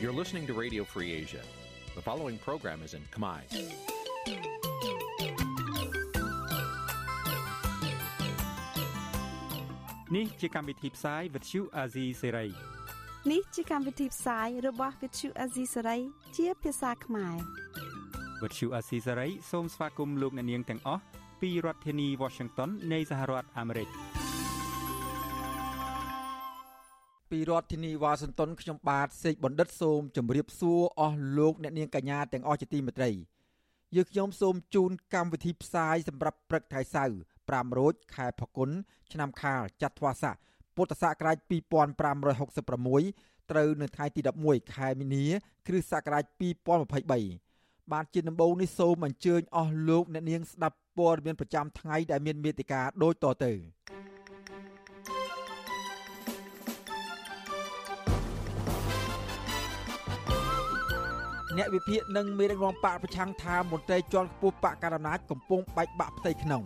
You're listening to Radio Free Asia. The following program is in Khmer. នេះជាកម្មវិធីផ្សាយ Vuthu Azizi Serai នេះជាកម្មវិធីផ្សាយរបស់ Vuthu Azizi Serai ជាភាសាខ្មែរ Vuthu Azizi Serai សូមស្វាគមន៍លោកអ្នកនាងទាំងអស់ពីរដ្ឋធានី Washington នៃសហរដ្ឋអាមេរិក។ ពីរដ្ឋធានីវ៉ាស៊ីនតោនខ្ញុំបាទសេកបណ្ឌិតសូមជម្រាបសួរអស់លោកអ្នកនាងកញ្ញាទាំងអស់ជាទីមេត្រីយើខ្ញុំសូមជូនកម្មវិធីផ្សាយសម្រាប់ព្រឹកថ្ងៃសៅរ៍5រោចខែផល្គុនឆ្នាំខាលចត្វាស័កពុទ្ធសករាជ2566ត្រូវនៅថ្ងៃទី11ខែមីនាគ្រិស្តសករាជ2023បាទជាដំបូងនេះសូមអញ្ជើញអស់លោកអ្នកនាងស្ដាប់ព័ត៌មានប្រចាំថ្ងៃដែលមានមេតិការដូចតទៅ អ្នកវិភាគនិងមេដឹកនាំបកប្រឆាំងថាមន្ត្រីជាន់ខ្ពស់បកកណ្ដាលអំណាចកំពុងបែកបាក់ផ្ទៃក្នុង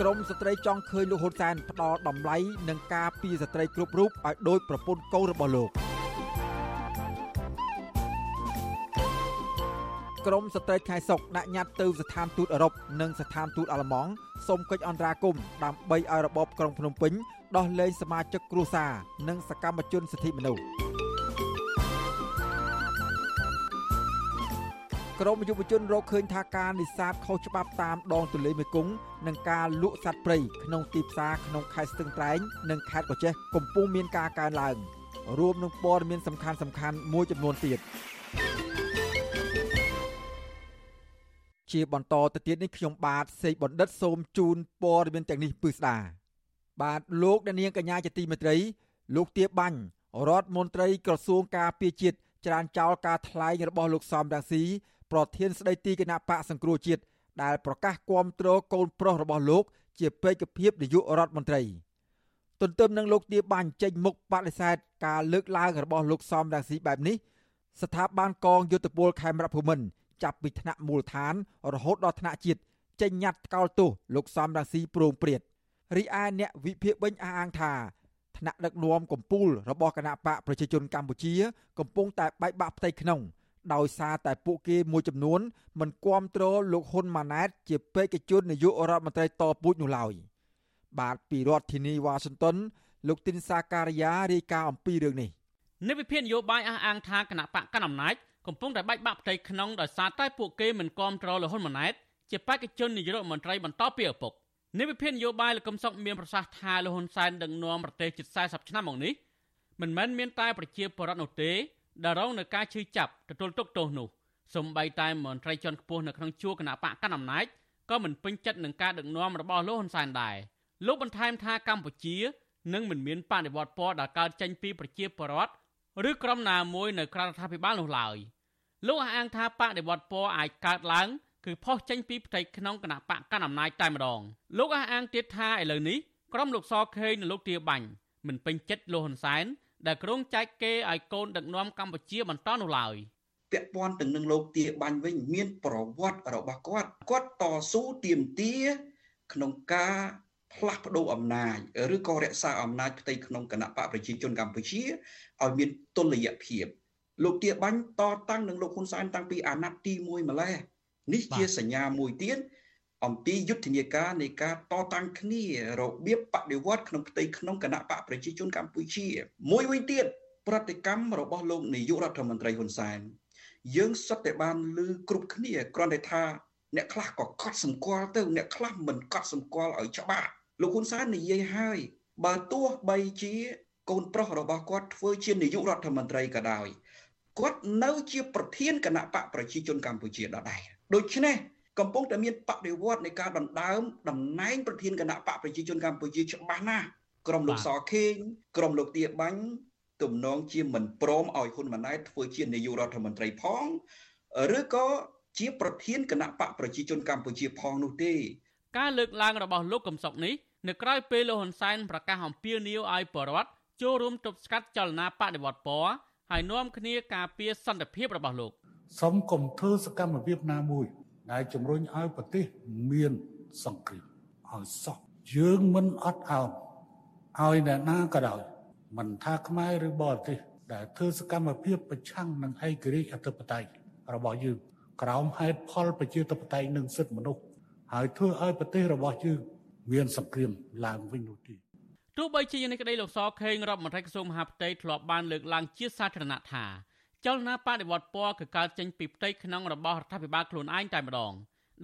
ក្រមស្ត្រីចង់ឃើញលោកហ៊ុនសែនផ្ដល់តម្លៃនឹងការពីស្ត្រីគ្រប់រូបឲ្យដូចប្រពន្ធកូនរបស់លោកក្រមស្ត្រីខែសុកដាក់ញត្តិទៅស្ថានទូតអឺរ៉ុបនិងស្ថានទូតអាល្លឺម៉ង់សូមកិច្ចអន្តរាគមន៍ដើម្បីឲ្យរបបក្រុងភ្នំពេញ ដោះលែងសមាជិកគ្រួសារនិងសកម្មជនសិទ្ធិមនុស្សក្រមយុវជនរកឃើញថាការនេសាទខុសច្បាប់តាមដងទន្លេមេគង្គនិងការលក់សត្វព្រៃក្នុងទីផ្សារក្នុងខេត្តស្ទឹងត្រែងនិងខេត្តកោះចេះកំពុងមានការកើនឡើងរួមនឹងព័ត៌មានសំខាន់សំខាន់មួយចំនួនទៀតជាបន្តទៅទៀតនេះខ្ញុំបាទសេកបណ្ឌិតសូមជូនព័ត៌មានទាំងនេះពឺស្ដា បាទលោកអ្នកនាងកញ្ញាជាទីមេត្រី លោកទៀបាញ់រដ្ឋមន្ត្រីក្រសួងការពារជាតិច្រានចោលការថ្លែងរបស់លោកសំរាំងស៊ីប្រធានស្ដីទីគណៈបកសង្គ្រោះជាតិដែលប្រកាសគាំទ្រកូនប្រុសរបស់លោក ជាពេកភាពនាយករដ្ឋមន្ត្រីទន្ទឹមនឹងលោកទាបាញ់ចេញមុខបដិសេធការលើកឡើងរបស់លោកសំរាំងស៊ីបែបនេះស្ថាប័នកងយុទ្ធពលខេមរភូមិន្ទចាប់ពីថ្នាក់មូលដ្ឋានរហូតដល់ថ្នាក់ជាតិចេញញត្តិថ្កោលទោសលោកសំរាំងស៊ីប្រងព្រាត រីឯអ្នកវិភាគវិញអះអាងថាថ្នាក់ដឹកនាំកម្ពុជារបស់គណៈបកប្រជាជនកម្ពុជា កំពុងតែបែកបាក់ផ្ទៃក្នុងដោយសារតែពួកគេមួយចំនួនមិនគ្រប់គ្រងលោកហ៊ុនម៉ាណែត ជាបេក្ខជននាយករដ្ឋមន្ត្រីតពូជនោះឡើយបាទពីរដ្ឋធានីវ៉ាស៊ីនតោនលោកទីនសាការីយ៉ារាយការណ៍អំពីរឿងនេះនិវិភាននយោបាយអះអាងថាគណៈបកកណ្ដាលអំណាចកំពុងតែបែកបាក់ផ្ទៃក្នុងដោយសារតែពួកគេមិនគ្រប់គ្រងលោកហ៊ុនម៉ាណែតជាបេក្ខជននាយករដ្ឋមន្ត្រីបន្តពីឪពុក និវិភាននយោបាយលោកកឹមសុខមានប្រសាសន៍ថាលោកហ៊ុនសែនដឹកនាំប្រទេសជិត40ឆ្នាំមកនេះមិនមែនមានតែប្រជាពលរដ្ឋនោះទេដែលរងនឹងការឈឺចាប់ទទួលទុកទោសនោះសំបីតែមន្ត្រីជាន់ខ្ពស់នៅក្នុងជួរគណៈបកកណ្ដាលអំណាចក៏មិនពេញចិត្តនឹងការដឹកនាំរបស់លោកហ៊ុនសែនដែរលោកបន្ថែមថាកម្ពុជានឹងមិនមានបដិវត្តពណ៌ដែលកើតចេញពីប្រជាពលរដ្ឋឬក្រុមណាមួយនៅក្រៅរដ្ឋាភិបាលនោះឡើយលោកអះអាងថាបដិវត្តពណ៌អាចកើតឡើង គឺផុសចេញពីផ្ទៃក្នុងគណៈបកកណ្ដាលអំណាចតែម្ដងលោកអះអាងទៀតថាឥឡូវនេះក្រុមលោកសខេងនិងលោកទាបាញ់មិនពេញចិត្តលោកហ៊ុនសែនដែលក្រុងចែកគេឲ្យកូនដឹកនាំកម្ពុជាបន្តនោះឡើយពាក់ព័ន្ធទៅនឹងលោកទាបាញ់វិញមានប្រវត្តិរបស់គាត់គាត់តស៊ូទាមទារក្នុងការផ្លាស់ប្ដូរអំណាចឬក៏រក្សាអំណាចផ្ទៃក្នុងគណៈបកប្រជាជនកម្ពុជាឲ្យមានតុល្យភាពលោកទាបាញ់តតាំងនឹងលោកហ៊ុនសែនតាំងពីអាណត្តិទី1ម្លេះ នេះជាសញ្ញាមួយទៀតអំពីយុទ្ធនាការនៃការតតាំងគ្នារបៀបបដិវត្តក្នុងផ្ទៃក្នុងគណៈបកប្រជាជនកម្ពុជា មួយវិញទៀតប្រតិកម្មរបស់លោកនាយករដ្ឋមន្ត្រីហ៊ុនសែនយើងសុទ្ធតែបានឮគ្រប់គ្នាគ្រាន់តែថាអ្នកខ្លះក៏កត់សម្គាល់ទៅអ្នកខ្លះមិនកត់សម្គាល់ឲ្យច្បាស់លោកហ៊ុនសែននិយាយហើយបើទោះបីជាកូនប្រុសរបស់គាត់ធ្វើជានាយករដ្ឋមន្ត្រីក៏ដោយគាត់នៅជាប្រធានគណៈបកប្រជាជនកម្ពុជាដដែល ដូច្នេះកំពុងតែមានបដិវត្តនៃការដណ្ដើមតំណែងប្រធានគណៈបកប្រជាជនកម្ពុជាច្បាស់ណាស់ក្រុមលោកសខេងក្រុមលោកទាបាញ់ទំនងជាមិនព្រមឲ្យហ៊ុនម៉ាណែតធ្វើជានាយករដ្ឋមន្ត្រីផងឬក៏ជាប្រធានគណៈបកប្រជាជនកម្ពុជាផងនោះទេ ការលើកឡើងរបស់លោកកំសុកនេះនៅក្រៅពេលលោកហ៊ុនសែនប្រកាសអំពាវនាវឲ្យបរដ្ឋចូលរួមទប់ស្កាត់ចលនាបដិវត្តពណ៌ ហើយនាំគ្នាការពារសន្តិភាពរបស់លោកសូមកុំធ្វើសកម្មភាពណាមួយដែលជំរុញឲ្យប្រទេសមានសង្គ្រាមឲ្យសោះយើងមិនអត់អោនឲ្យអ្នកណាក៏ដោយមិនថាខ្មែរឬបរទេសដែលធ្វើសកម្មភាពប្រឆាំងនឹងឯករាជ្យអធិបតេយ្យរបស់យើងក្រោមហេតុផលប្រជាធិបតេយ្យនិងសិទ្ធិមនុស្សហើយធ្វើឲ្យប្រទេសរបស់យើងមានសង្គ្រាមឡើងវិញនោះទេ ទោះបីជាយ៉ាងនេះក្តីលោកសខេងរដ្ឋមន្ត្រីក្រសួងមហាផ្ទៃធ្លាប់បានលើកឡើងជាសាធារណៈថាចលនាបដិវត្តពណ៌គឺកើតចេញពីផ្ទៃក្នុងរបស់រដ្ឋាភិបាលខ្លួនឯងតែម្ដង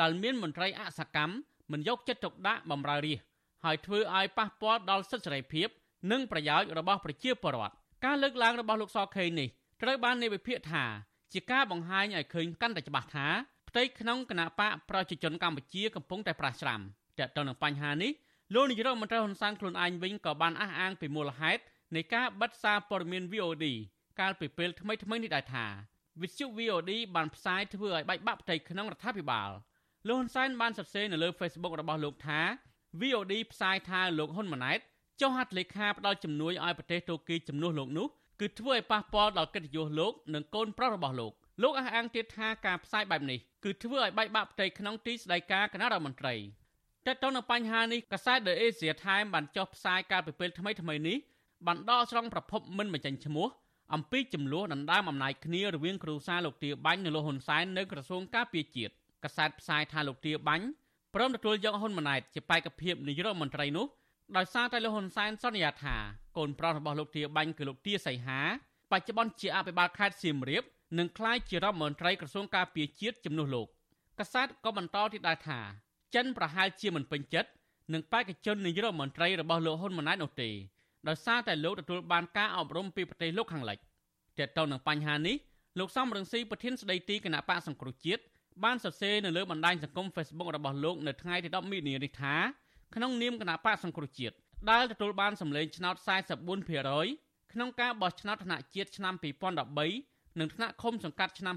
ដែលមានមន្ត្រីអសកម្មមិនយកចិត្តទុកដាក់បម្រើរាជហើយធ្វើឲ្យប៉ះពាល់ដល់សិទ្ធិសេរីភាព និងប្រយោជន៍របស់ប្រជាពលរដ្ឋការលើកឡើងរបស់លោកសខេងនេះត្រូវបាននិវិភាគថាជាការបង្ហាញឲ្យឃើញកាន់តែច្បាស់ថាផ្ទៃក្នុងគណៈបកប្រជាជនកម្ពុជាកំពុងតែប្រះស្រាំតើតើនឹងបញ្ហានេះ លោកនាយរដ្ឋមន្ត្រីហ៊ុនសែនខ្លួនឯងវិញក៏បានអះអាងពីមូលហេតុនៃការបិទសារព័ត៌មាន VOD កាលពីពេលថ្មីថ្មីនេះដែរថាវិទ្យុ VOD បានផ្សាយធ្វើឲ្យបែកបាក់ផ្ទៃក្នុងរដ្ឋាភិបាលលោកហ៊ុនសែនបានសរសេរនៅលើ Facebook របស់លោកថា VOD ផ្សាយថាលោកហ៊ុនម៉ាណែតចុះហត្ថលេខាផ្ដល់ជំនួយឲ្យប្រទេសតូគីជំនួសលោកនោះគឺធ្វើឲ្យប៉ះពាល់ដល់កិត្តិយសលោកនិងកូនប្រុសរបស់លោកលោកអះអាងទៀតថាការផ្សាយបែបនេះគឺធ្វើឲ្យបែកបាក់ផ្ទៃក្នុងទីស្តីការគណៈរដ្ឋមន្ត្រី តើតើនៅបញ្ហានេះកាសែត The Asia Times បានចុះផ្សាយកាលពីពេលថ្មីថ្មីនេះបានដកស្រង់ប្រភពមិនបញ្ចេញឈ្មោះអំពីចំនួនដណ្ដើមអំណាចគ្នារវាងគ្រូសាលោកទាបាញ់និងលោកហ៊ុនសែននៅក្រសួងការពារជាតិកាសែតផ្សាយថាលោកទាបាញ់ព្រមទទួលយកហ៊ុនម៉ាណែតជាបេក្ខភាពនាយករដ្ឋមន្ត្រីនោះដោយសារតែលោកហ៊ុនសែនសន្យាថាកូនប្រុសរបស់លោកទាបាញ់គឺលោកទាសីហាបច្ចុប្បន្នជាអភិបាលខេត្តសៀមរាបនិងក្លាយជារដ្ឋមន្ត្រីក្រសួងការពារជាតិជំនួសលោកកាសែតក៏បន្តទៀតដែរថា ចិនប្រហែលជាមិនពេញចិត្តនឹងបេក្ខជននាយករដ្ឋមន្ត្រីរបស់លោកហ៊ុនម៉ាណែតនោះទេដោយសារតែលោកទទួលបានការអប់រំពីប្រទេសលោកខាងលិចទាក់ទងនឹងបញ្ហានេះលោកសំរងស៊ីប្រធានស្ដីទីគណៈបកសង្គ្រោះជាតិបានសរសេរនៅលើបណ្ដាញសង្គម Facebook របស់លោកនៅថ្ងៃទី10មិនិនានេះថាក្នុងនាមគណៈបកសង្គ្រោះជាតិដែលទទួលបានសម្លេងឆ្នោត44%ក្នុងការបោះឆ្នោតថ្នាក់ជាតិឆ្នាំ2013និងថ្នាក់ឃុំសង្កាត់ឆ្នាំ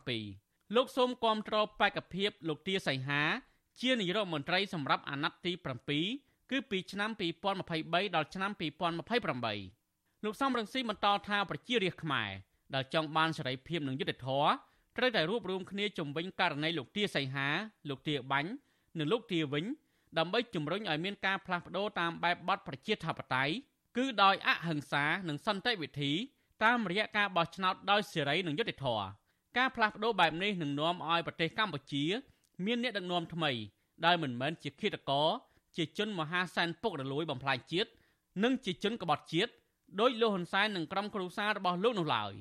2017លោកសូមគាំទ្របេក្ខភាពលោកទាសីហា ជានាយរដ្ឋមន្ត្រីសម្រាប់អាណត្តិទី7គឺពីឆ្នាំ2023ដល់ឆ្នាំ2028លោកសំរងស៊ីបន្តថាប្រជារាស្ត្រខ្មែរដែលចង់បានសេរីភាពនិងយុត្តិធម៌ត្រូវតែរួបរวมគ្នាជំវិញករណីលោកទាសីហា លោកទាបាញ់និងលោកទាវិញដើម្បីជំរុញឲ្យមានការផ្លាស់ប្ដូរតាមបែបបទប្រជាធិបតេយ្យគឺដោយអហិង្សានិងសន្តិវិធី តាមរយៈការបោះឆ្នោតដោយសេរីនិងយុត្តិធម៌ការផ្លាស់ប្ដូរបែបនេះនឹងនាំឲ្យប្រទេសកម្ពុជា មានអ្នកដឹកនាំថ្មីដែលមិនមែនជាឃាតករជាជនមហាសែនពុករលួយបំផ្លាញជាតិនិងជាជនក្បត់ជាតិដោយលោកហ៊ុនសែននិងក្រុមគ្រួសាររបស់លោកនោះឡើយ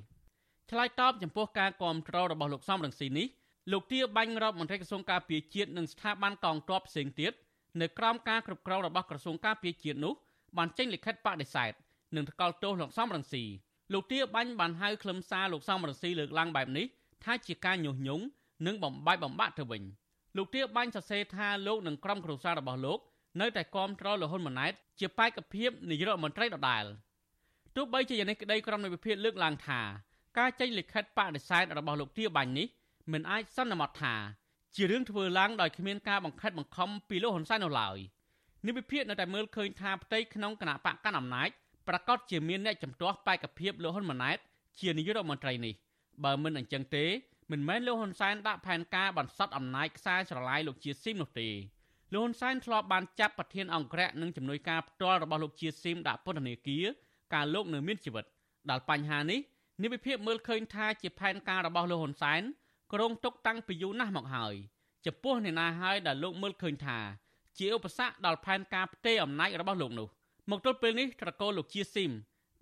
ឆ្លើយតបចំពោះការគ្រប់គ្រងរបស់លោកសំរងស៊ីនេះលោកទាបាញ់រដ្ឋមន្ត្រីក្រសួងការពារជាតិនិងស្ថាប័នកងទ័ពផ្សេងទៀតនៅក្រោមការគ្រប់គ្រងរបស់ក្រសួងការពារជាតិនោះបានចេញលិខិតបដិសេធនិងថ្កោលទោសលោកសំរងស៊ីលោកទាបាញ់បានហៅខ្លឹមសារលោកសំរងស៊ីលើកឡើងបែបនេះថាជាការញុះញង់និងបំបាយបំបាក់ទៅវិញ លោកទាបាញ់សរសេរថាលោកនិងក្រុមគ្រួសាររបស់លោកនៅតែគាំទ្រលហ៊ុនម៉ាណែតជាបេក្ខភាពនាយករដ្ឋមន្ត្រីដដែលទោះបីជាយ៉ាងនេះក្តីក្រុមនៃវិភាគលើកឡើងថាការចេញលិខិតបដិសេធរបស់លោកទាបាញ់នេះមិនអាចសន្មត់ថាជារឿងធ្វើឡើងដោយគ្មានការបង្ខិតបង្ខំពីលោកហ៊ុនសែននោះឡើយនេះវិភាគនៅតែមើលឃើញថាផ្ទៃក្នុងគណៈបកកណ្ដាលអំណាចប្រកាសជាមានអ្នកចំទាស់បេក្ខភាពលោកហ៊ុនម៉ាណែតជានាយករដ្ឋមន្ត្រីនេះបើមិនអញ្ចឹងទេ មិនមែនលោកហ៊ុនសែនដាក់ផែនការបន្សុតអំណាចខ្សែស្រឡាយលោកជាស៊ីមនោះទេលោកហ៊ុនសែនធ្លាប់បានចាប់ប្រធានអង្គរៈនិងជំនួយការផ្ទាល់របស់លោកជាស៊ីមដាក់ពន្ធនាគារកាលលោកនៅមានជីវិតដល់បញ្ហានេះនិវិភាគមើលឃើញថាជាផែនការរបស់លោកហ៊ុនសែនក្រុងទុកតាំងពីយូរណាស់មកហើយចំពោះអ្នកណាហើយដែលលោកមើលឃើញថាជាឧបសគ្គដល់ផែនការផ្ទេរអំណាចរបស់លោកនោះមកទល់ពេលនេះត្រកូលលោកជាស៊ីម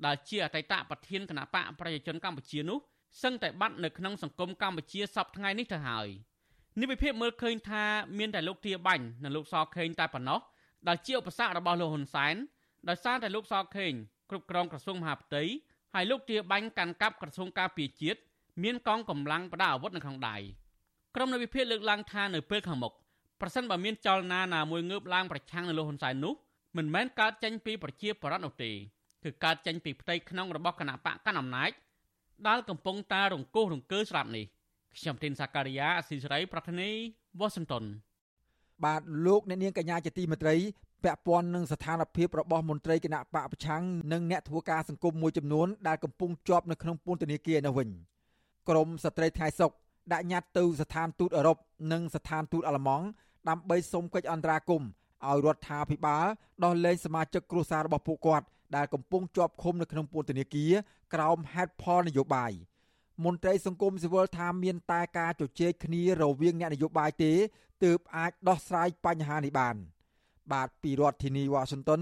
ដែលជាអតីតប្រធានគណៈបកប្រជាជនកម្ពុជានោះ សឹងតែបាត់នៅក្នុងសង្គមកម្ពុជាសពថ្ងៃនេះទៅហើយនេះវិភាគមើលឃើញថាមានតែលោកទាបាញ់និងលោកសខេងតែប៉ុណ្ណោះដែលជាឧបសគ្គរបស់លោកហ៊ុនសែនដោយសារតែលោកសខេងគ្រប់គ្រងក្រសួងមហាផ្ទៃហើយលោកទាបាញ់កាន់កាប់ក្រសួងការពារជាតិមានកងកម្លាំងប្រដាប់អាវុធនៅក្នុងដៃក្រុមនៃវិភាគលើកឡើងថានៅពេលខាងមុខប្រសិនបើមានចលនាណាមួយងើបឡើងប្រឆាំងនឹងលោកហ៊ុនសែននោះមិនមែនកើតចេញពីប្រជាប្រដ្ឋនោះទេគឺកើតចេញពីផ្ទៃក្នុងរបស់គណៈបកកណ្ដាលអំណាច ដែលកំពុងតែរង្គោះរង្គើស្រាប់នេះខ្ញុំទីនសាការីយ៉ាអស៊ីសេរីប្រធានីវ៉ាស៊ីនតោនបាទលោកអ្នកនាងកញ្ញាជាទីមេត្រីពាក់ព័ន្ធនឹងស្ថានភាពរបស់មន្ត្រីគណៈបកប្រឆាំងនិងអ្នកធ្វើការសង្គមមួយចំនួនដែលកំពុងជាប់នៅក្នុងពន្ធនាគារនៅវិញក្រមស្ត្រីថ្ងៃសុកដាក់ញត្តិទៅស្ថានទូតអឺរ៉ុបនិងស្ថានទូតអាល្លឺម៉ង់ដើម្បីសុំកិច្ចអន្តរាគមន៍ឲ្យរដ្ឋាភិបាលដោះលែងសមាជិកគ្រួសាររបស់ពួកគាត់ ដែលកំពុងជាប់ឃុំនៅក្នុងពន្ធនាគារក្រោមហេតុផលនយោបាយមន្ត្រីសង្គមស៊ីវិលថាមានតែការជជែកគ្នារវាងអ្នកនយោបាយទេទើបអាចដោះស្រាយបញ្ហានេះបាន បាទពីរដ្ឋធានីវ៉ាស៊ីនតោន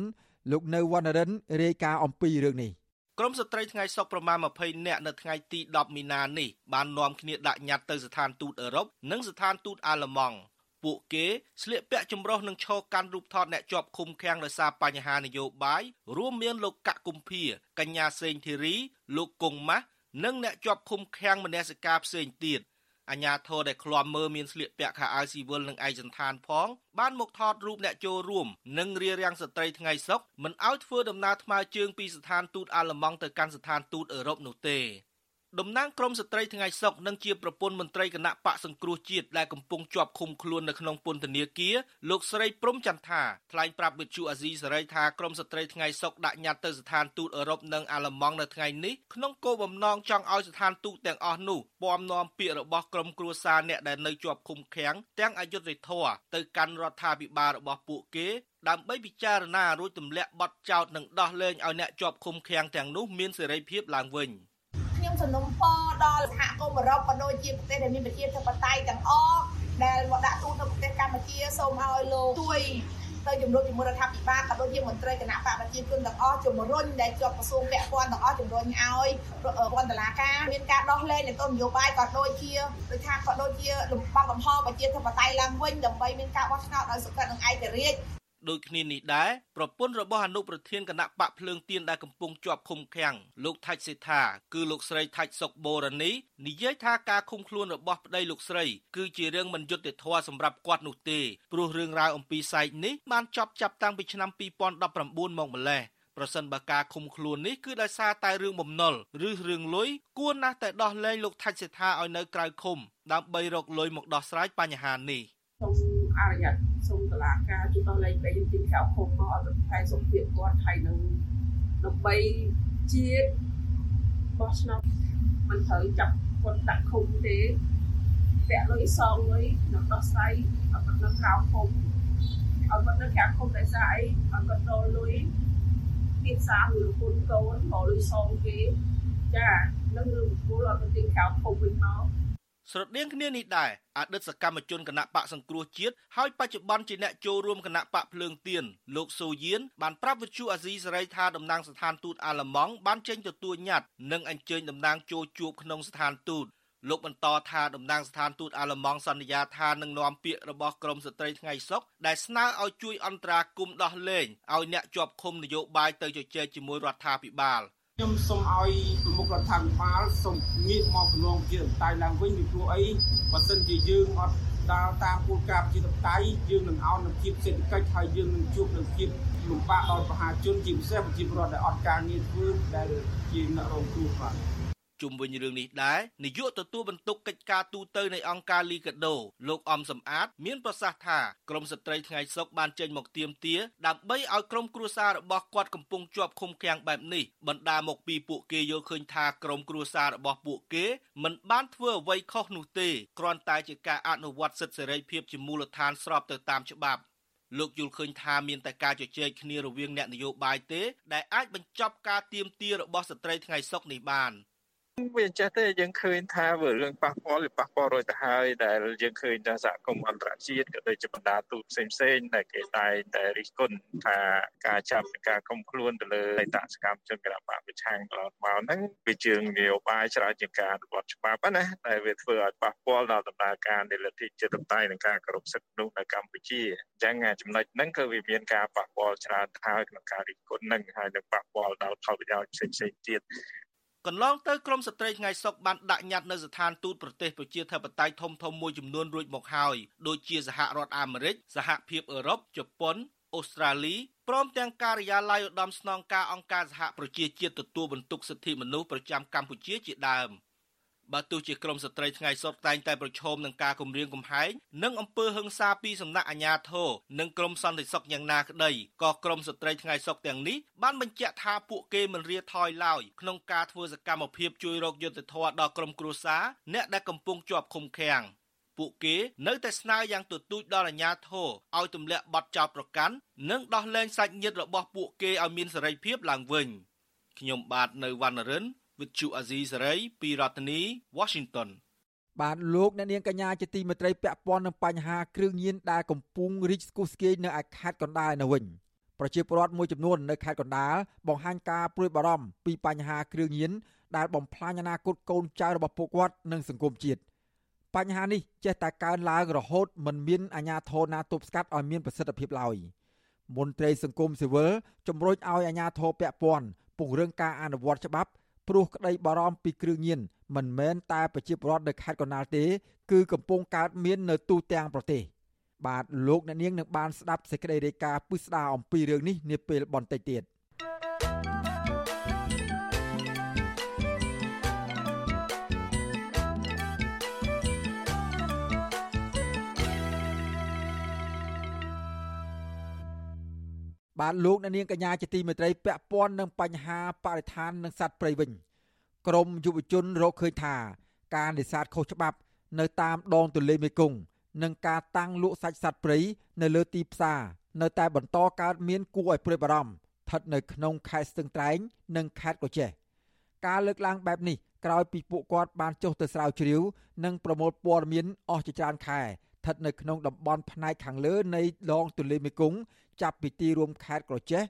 លោកនៅវណ្ណរិនរាយការណ៍អំពីរឿងនេះក្រមស្ត្រីថ្ងៃសុកប្រមាណ20នាក់នៅថ្ងៃទី10មីនានេះបាននាំគ្នាដាក់ញត្តិទៅស្ថានទូតអឺរ៉ុបនិងស្ថានទូតអាល្លឺម៉ង់ ពួកគេស្លៀកពាក់ចម្រុះនឹងឈរកាន់រូបថតអ្នកជាប់ឃុំឃាំងដោយសារបញ្ហានយោបាយរួមមានលោកកកគុម្ភាកញ្ញាសេងធីរីលោកគង់ម៉ាស់និងអ្នកជាប់ឃុំឃាំងមនសិការផ្សេងទៀតអាញាធរដែលឃ្លាំមើលមានស្លៀកពាក់ខោអាវស៊ីវិលនិងឯកសណ្ឋានផងបានមកថតរូបអ្នកចូលរួមនិងរៀបរៀងស្ត្រីថ្ងៃសុកមិនឲ្យធ្វើដំណើរថ្មើរជើងពីស្ថានទូតអាល្លឺម៉ង់ទៅកាន់ស្ថានទូតអឺរ៉ុបនោះទេ តំណាងក្រមស្ត្រីថ្ងៃសុកនិងជាប្រពន្ធមន្ត្រីគណៈបកសង្គ្រោះជាតិដែលកំពុងជាប់ឃុំខ្លួននៅក្នុងពន្ធនាគារលោកស្រីព្រំចន្ទថាថ្លែងប្រាប់វិទ្យុអាស៊ីសេរីថាក្រមស្ត្រីថ្ងៃសុកដាក់ញត្តិទៅស្ថានទូតអឺរ៉ុបនិងអាល្លឺម៉ង់នៅថ្ងៃនេះក្នុងគោលបំណងចង់ឲ្យស្ថានទូតទាំងអស់នោះពំនាំពាក្យរបស់ក្រមគ្រួសារអ្នកដែលនៅជាប់ឃុំឃាំងទាំងអយុធធរទៅកាន់រដ្ឋាភិបាលរបស់ពួកគេដើម្បីពិចារណារួចទម្លាក់បទចោទនិងដោះលែងឲ្យអ្នកជាប់ឃុំឃាំងទាំងនោះមានសេរីភាពឡើងវិញ។ ខ្ញុំសំណុំពរដល់សហគមន៍អឺរ៉ុបក៏ដូចជាប្រទេសដែលមានប្រជាធិបតេយ្យទាំងអស់ដែលមកដាក់ទូតនៅប្រទេសកម្ពុជាសូមឲ្យលោកជួយទៅជំរុញជាមួយរដ្ឋាភិបាលក៏ដូចជាមន្ត្រីគណៈបកប្រជាជនទាំងអស់ជំរុញដែលជាប់ក្រសួងពាក់ព័ន្ធទាំងអស់ជំរុញឲ្យពន្ធនាការមានការដោះលែងនៃទនយោបាយក៏ដូចជាដូចថាក៏ដូចជាលំបាកកំហប្រជាធិបតេយ្យឡើងវិញដើម្បីមានការបោះឆ្នោតដោយសុខចិត្តនិងឯករាជ្យ ដូចគ្នានេះដែរប្រពន្ធរបស់អនុប្រធានគណៈបកភ្លើងទៀនដែលកំពុងជាប់ឃុំឃាំងលោកថាច់សេដ្ឋាគឺលោកស្រីថាច់សុកបូរនីនិយាយថាការឃុំខ្លួនរបស់ប្តីលោកស្រី គឺជារឿងមិនយុត្តិធម៌សម្រាប់គាត់នោះទេព្រោះរឿងរ៉ាវអំពីសែកនេះបានចប់ចាប់តាំងពីឆ្នាំ2019មកម្លេះប្រសិនបើការឃុំខ្លួននេះគឺដោយសារតែរឿងបំណុលឬរឿងលុយគួរណាស់តែដោះលែងលោកថាច់សេដ្ឋាឲ្យនៅក្រៅឃុំដើម្បីរកលុយមកដោះស្រាយបញ្ហានេះសូមអរញ៉ាត់ សូមតឡាការជួយដល់លេខ3យើងទីក្រៅឃុំមកឲ្យប្រថែសុខភាពគាត់ហើយនឹងដើម្បីជាតិបោះឆ្នោតមិនត្រូវចាប់គាត់ដាក់ឃុំទេពាក់លុយសងលុយនឹងដោះស្រាយឲ្យគាត់នៅក្រៅឃុំឲ្យគាត់នៅក្រៅឃុំតែស្អីឲ្យគាត់ដល់លុយទៀតសារឬគុណកូនមកលុយសងគេចានឹងរឿងពលឲ្យគាត់ទីក្រៅឃុំវិញមក ស្រដៀងគ្នានេះដែរអតីតសកម្មជនគណៈបកសង្គ្រោះជាតិហើយបច្ចុប្បន្នជាអ្នកចូលរួមគណៈបកភ្លើងទៀនលោកស៊ូយៀនបានប្រាប់វិទ្យុអាស៊ីសេរីថាតំណាងស្ថានទូតអាល្លឺម៉ង់បានចេញទទួលញត្តិនិងអញ្ជើញតំណាងចូលជួបក្នុងស្ថានទូតលោកបន្តថាតំណាងស្ថានទូតអាល្លឺម៉ង់សន្យាថានឹងនាំពាក្យរបស់ក្រមស្ត្រីថ្ងៃសុកដែលស្នើឲ្យជួយអន្តរាគមន៍ដោះលែងឲ្យអ្នកជាប់ឃុំនយោបាយទៅជជែកជាមួយរដ្ឋាភិបាល។ ខ្ញុំសូមឲ្យប្រមុខរដ្ឋាភិបាលសូមងាកមកប្រឡងជាតៃឡើងវិញពីព្រោះអីបើសិនជាយើងអត់ដើរតាមគោលការណ៍ជាតៃយើងនឹងឲ្យនឹងភាពសេដ្ឋកិច្ចហើយយើងនឹងជួបនឹងភាពលំបាកដល់ប្រជាជនជាពិសេសប្រជាពលរដ្ឋដែលអត់ការងារធ្វើដែលជាអ្នករងគ្រោះបាទ ជុំវិញរឿងនេះដែរនាយកទទួលបន្ទុកកិច្ចការទូតនៃអង្គការលីកាដូលោកអំសំអាត មានប្រសាសន៍ថាក្រមស្ត្រីថ្ងៃសុកបានចេញមកទៀមទាដើម្បីឲ្យក្រុមគ្រួសាររបស់គាត់កំពុងជាប់ឃុំឃាំងបែបនេះបណ្ដាមកពីពួកគេយល់ឃើញថាក្រុមគ្រួសាររបស់ពួកគេមិនបានធ្វើអ្វីខុសនោះទេគ្រាន់តែជាការអនុវត្តសិទ្ធិសេរីភាពជាមូលដ្ឋានស្របទៅតាមច្បាប់លោកយល់ឃើញថាមានតែការជជែកគ្នារវាងអ្នកនយោបាយទេដែលអាចបញ្ចប់ការទៀមទារបស់ស្ត្រីថ្ងៃសុកនេះបាន។ វាចេះទេយើងឃើញថាវារឿងប៉ះពាល់វាប៉ះពាល់រួចទៅហើយដែលយើងឃើញថាសហគមន៍អន្តរជាតិក៏ដូចជាបណ្ដាទូតផ្សេងផ្សេងដែលគេតែតែរិះគន់ថាការចាប់ការគុំខ្លួនទៅលើអតសកម្មជនគណបកប្រឆាំងកន្លងមកហ្នឹងវាជាងនយោបាយច្រើនជាងការអនុវត្តច្បាប់ណាដែលវាធ្វើឲ្យប៉ះពាល់ដល់ដំណើរការនៃលទ្ធិជាតិតៃនិងការគោរពសិទ្ធិមនុស្សនៅកម្ពុជាអញ្ចឹងចំណុចហ្នឹងគឺវាមានការប៉ះពាល់ច្រើនហើយក្នុងការរិះគន់ហ្នឹងហើយនឹងប៉ះពាល់ដល់ផលប្រយោជន៍ផ្សេងៗទៀត កន្លងទៅក្រមស្ត្រីថ្ងៃសុកបានដាក់ញត្តិនៅស្ថានទូតប្រទេសប្រជាធិបតេយ្យធំធំមួយចំនួនរួចមកហើយដូចជាសហរដ្ឋអាមេរិកសហភាពអឺរ៉ុបជប៉ុនអូស្ត្រាលីព្រមទាំងការិយាល័យឧត្តមស្នងការអង្គការសហប្រជាជាតិទទួលបន្ទុកសិទ្ធិមនុស្សប្រចាំកម្ពុជាជាដើម។ បើទោះជាក្រមស្ត្រីថ្ងៃសុទ្ធតែងតែប្រឈមនឹងការគំរាមកំហែងនិងអំពើហិង្សាពីសំណាក់អាជ្ញាធរនិងក្រមសន្តិសុខយ៉ាងណាក្តីក៏ក្រមស្ត្រីថ្ងៃសុខទាំងនេះបានបញ្ជាក់ថាពួកគេមិនរាថយឡើយក្នុងការធ្វើសកម្មភាពជួយរកយុត្តិធម៌ដល់ក្រុមគ្រួសារអ្នកដែលកំពុងជាប់ឃុំឃាំងពួកគេនៅតែស្នើយ៉ាងទទូចដល់អាជ្ញាធរឲ្យទម្លាក់បទចោទប្រកាន់និងដោះលែងសាច់ញាតិរបស់ពួកគេឲ្យមានសេរីភាពឡើងវិញខ្ញុំបាទនៅវណ្ណរិន with Chu Azizi Saray ពីរដ្ឋធានី Washington បាទលោកអ្នកនាងកញ្ញាជាទីមេត្រីពាក់ព័ន្ធនឹងបញ្ហាគ្រឿងញៀនដែលកំពុងរីកស្គុះស្គាយនៅឯខេត្តកណ្ដាលនៅវិញប្រជាពលរដ្ឋមួយចំនួននៅខេត្តកណ្ដាលបង្ហាញការព្រួយបារម្ភពីបញ្ហាគ្រឿងញៀនដែលបំផ្លាញអនាគតកូនចៅរបស់ពួកគាត់និងសង្គមជាតិបញ្ហានេះចេះតែកើនឡើងរហូតមិនមានអាជ្ញាធរណាទប់ស្កាត់ឲ្យមានប្រសិទ្ធភាពឡើយមន្ត្រីសង្គមស៊ីវិលជំរុញឲ្យអាជ្ញាធរពាក់ព័ន្ធពង្រឹងការអនុវត្តច្បាប់ ព្រោះក្តីបារម្ភពីគ្រឿងញៀនមិនមែនតែប្រជាពលរដ្ឋនៅខេត្តកណ្ដាលទេ គឺកំពុងកើតមាននៅទូទាំងប្រទេសបាទលោកអ្នកនាងនឹងបានស្ដាប់សេចក្តីរាយការណ៍ពិស្ដារអំពីរឿងនេះនាពេលបន្តិចទៀត បាទលោកអ្នកនាងកញ្ញាជាទីមេត្រីពាក់ព័ន្ធនឹងបញ្ហាបរិស្ថាននិងសត្វព្រៃវិញក្រមយុវជនរកឃើញថាការនេសាទខុសច្បាប់ នៅតាមដងទន្លេមេគង្គនិងការតាំងលក់សាច់សត្វព្រៃនៅលើទីផ្សារនៅតែបន្តកើតមានគួរឲ្យព្រួយបារម្ភស្ថិតនៅក្នុងខេត្តស្ទឹងត្រែងនិងខេត្តកោះចេះការលើកឡើងបែបនេះក្រោយពីពួកគាត់បានចុះទៅស្រាវជ្រាវ និងប្រមូលព័ត៌មានអស់ជាច្រើនខែ ស្ថិតនៅក្នុងតំបន់ផ្នែកខាងលើនៃដងទន្លេមេគង្គចាប់ពីទីរួមខេត្តក្រចេះ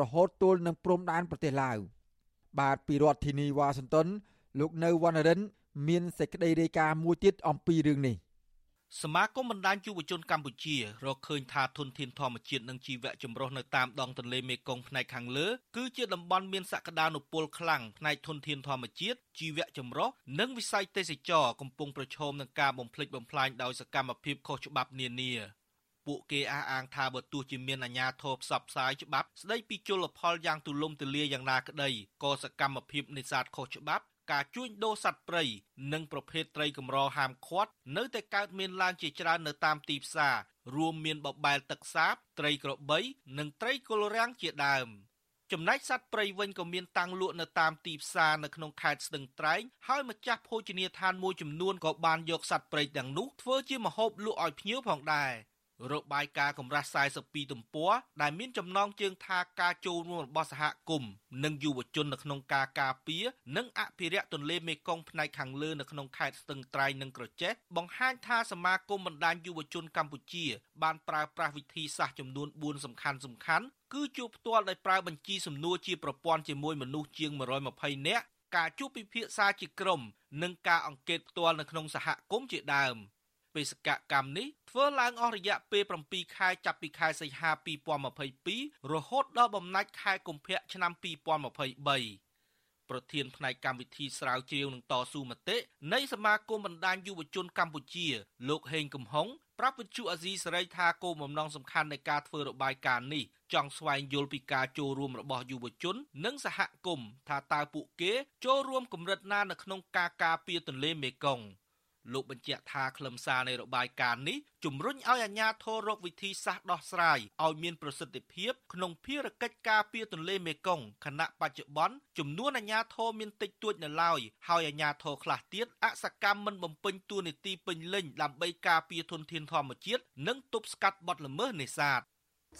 រហូតទល់នឹងព្រំដែនប្រទេសឡាវបាទពីរដ្ឋធានីវ៉ាស៊ីនតោនលោកនៅវណ្ណរិន មានសេចក្តីរាយការណ៍មួយទៀតអំពីរឿងនេះ សមាគមបណ្ដាញយុវជនកម្ពុជារកឃើញថាធនធានធម្មជាតិនិងជីវៈចម្រុះនៅតាមដងទន្លេមេគង្គផ្នែកខាងលើគឺជាតំបន់មានសក្តានុពលខ្លាំងផ្នែកធនធានធម្មជាតិជីវៈចម្រុះនិងវិស័យទេសចរកំពុងប្រឈមនឹងការបំផ្លិចបំផ្លាញដោយសកម្មភាពខុសច្បាប់នានាពួកគេអះអាងថាបើទោះជាមានអាជ្ញាធរផ្សព្វផ្សាយច្បាប់ស្ដីពីជលផលយ៉ាងទូលំទូលាយយ៉ាងណាក្តីក៏សកម្មភាពនេសាទខុសច្បាប់ ការជួញដូរសត្វព្រៃនិងប្រភេទត្រីកម្រហាមឃាត់នៅតែកើតមានឡើងជាច្រើននៅតាមទីផ្សាររួមមានបបែលទឹកសាប ត្រីក្របី និងត្រីគល់រាំងជាដើមចំណែកសត្វព្រៃវិញក៏មានតាំងលក់នៅតាមទីផ្សារនៅក្នុងខេត្តស្ទឹងត្រែងហើយម្ចាស់ភោជនីយដ្ឋានមួយចំនួនក៏បានយកសត្វព្រៃទាំងនោះធ្វើជាម្ហូបលក់ឲ្យភ្ញៀវផងដែរ។ របាយការណ៍កម្រាស់42ទំព័រដែលមានចំណងជើងថាការចូលរួមរបស់សហគមន៍និងយុវជននៅក្នុងការការពារនិងអភិរក្សទន្លេមេគង្គផ្នែកខាងលើនៅក្នុងខេត្តស្ទឹងត្រែងនិងក្រចេះបង្ហាញថាសមាគមបណ្ដាញយុវជនកម្ពុជា បានប្រើប្រាស់វិធីសាស្ត្រចំនួន4សំខាន់សំខាន់គឺជួបផ្ទាល់ដោយប្រើបញ្ជីសំណួរជាប្រព័ន្ធជាមួយមនុស្សជាង120នាក់ការជួបពិភាក្សាជាក្រុមនិងការអង្កេតផ្ទាល់នៅក្នុងសហគមន៍ជាដើម។ បេសកកម្មនេះធ្វើឡើងអស់រយៈពេល7ខែចាប់ពីខែសីហា2022រហូតដល់បំណាច់ខែកុម្ភៈឆ្នាំ2023ប្រធានផ្នែកកម្មវិធីស្រាវជ្រាវនឹងតស៊ូមតិនៃសមាគមបណ្ដាញយុវជនកម្ពុជាលោកហេងកំហុងប្រាប់វិទ្យុអាស៊ីសេរីថាគោលបំណងសំខាន់នៃការធ្វើរបាយការណ៍នេះចង់ស្វែងយល់ពីការចូលរួមរបស់យុវជន និងសហគមន៍ថាតើពួកគេចូលរួមកម្រិតណានៅក្នុងការការពារទន្លេមេគង្គ លោកបញ្ជាក់ថាខ្លឹមសារនៃរបាយការណ៍នេះជំរុញឲ្យអាជ្ញាធររកវិធីសាស្ត្រដោះស្រាយឲ្យមានប្រសិទ្ធភាពក្នុងភារកិច្ចការពារទន្លេមេគង្គខណៈបច្ចុប្បន្នចំនួនអាជ្ញាធរមានតិចតួចនៅឡើយហើយអាជ្ញាធរខ្លះទៀតអសកម្មមិនបំពេញតួនាទីពេញលេញដើម្បីការពារធនធានធម្មជាតិនិងទប់ស្កាត់បទល្មើសនេសាទ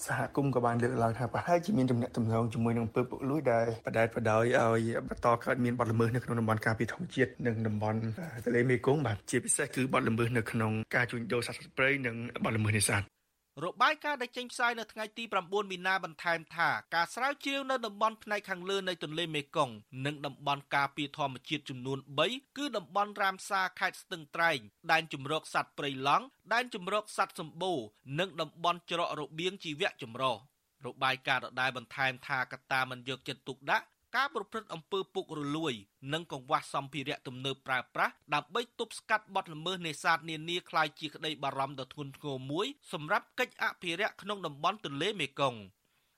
សហគមន៍ក៏បានលើកឡើងថាប្រហែលជាមានទំនាក់ទំនងជាមួយនឹងពើពុកលួយដែលបដែតបដោយឲ្យបន្តកើតមានបទល្មើសនៅក្នុងតំបន់ការពារធម្មជាតិនិងតំបន់ទន្លេមេគង្គបាទជាពិសេសគឺបទល្មើសនៅក្នុងការជួញដូរសត្វព្រៃនិងបទល្មើសនេសាទ របាយការណ៍ដែលចេញផ្សាយនៅថ្ងៃទី9មីនាបន្ថែមថាការស្រាវជ្រាវនៅតំបន់ផ្នែកខាងលើនៃទន្លេមេគង្គនិងតំបន់ការពារធម្មជាតិចំនួន3គឺតំបន់រាមសាខេត្តស្ទឹងត្រែងដែនជំរកសត្វព្រៃឡង់ដែនជំរកសត្វសម្បូរនិងតំបន់ច្រករបៀងជីវៈចម្រុះរបាយការណ៍ដដែលបន្ថែមថាកត្តាមិនយកចិត្តទុកដាក់ ការប្រព្រឹត្តអំពើពុករលួយនិងកង្វះសម្ភារៈទំនើបប្រើប្រាស់ដើម្បីទប់ស្កាត់បទល្មើសនេសាទនានាคล้ายជាក្តីបារម្ភដ៏ធ្ងន់ធ្ងរមួយសម្រាប់កិច្ចអភិរក្សក្នុងតំបន់ទន្លេមេគង្គ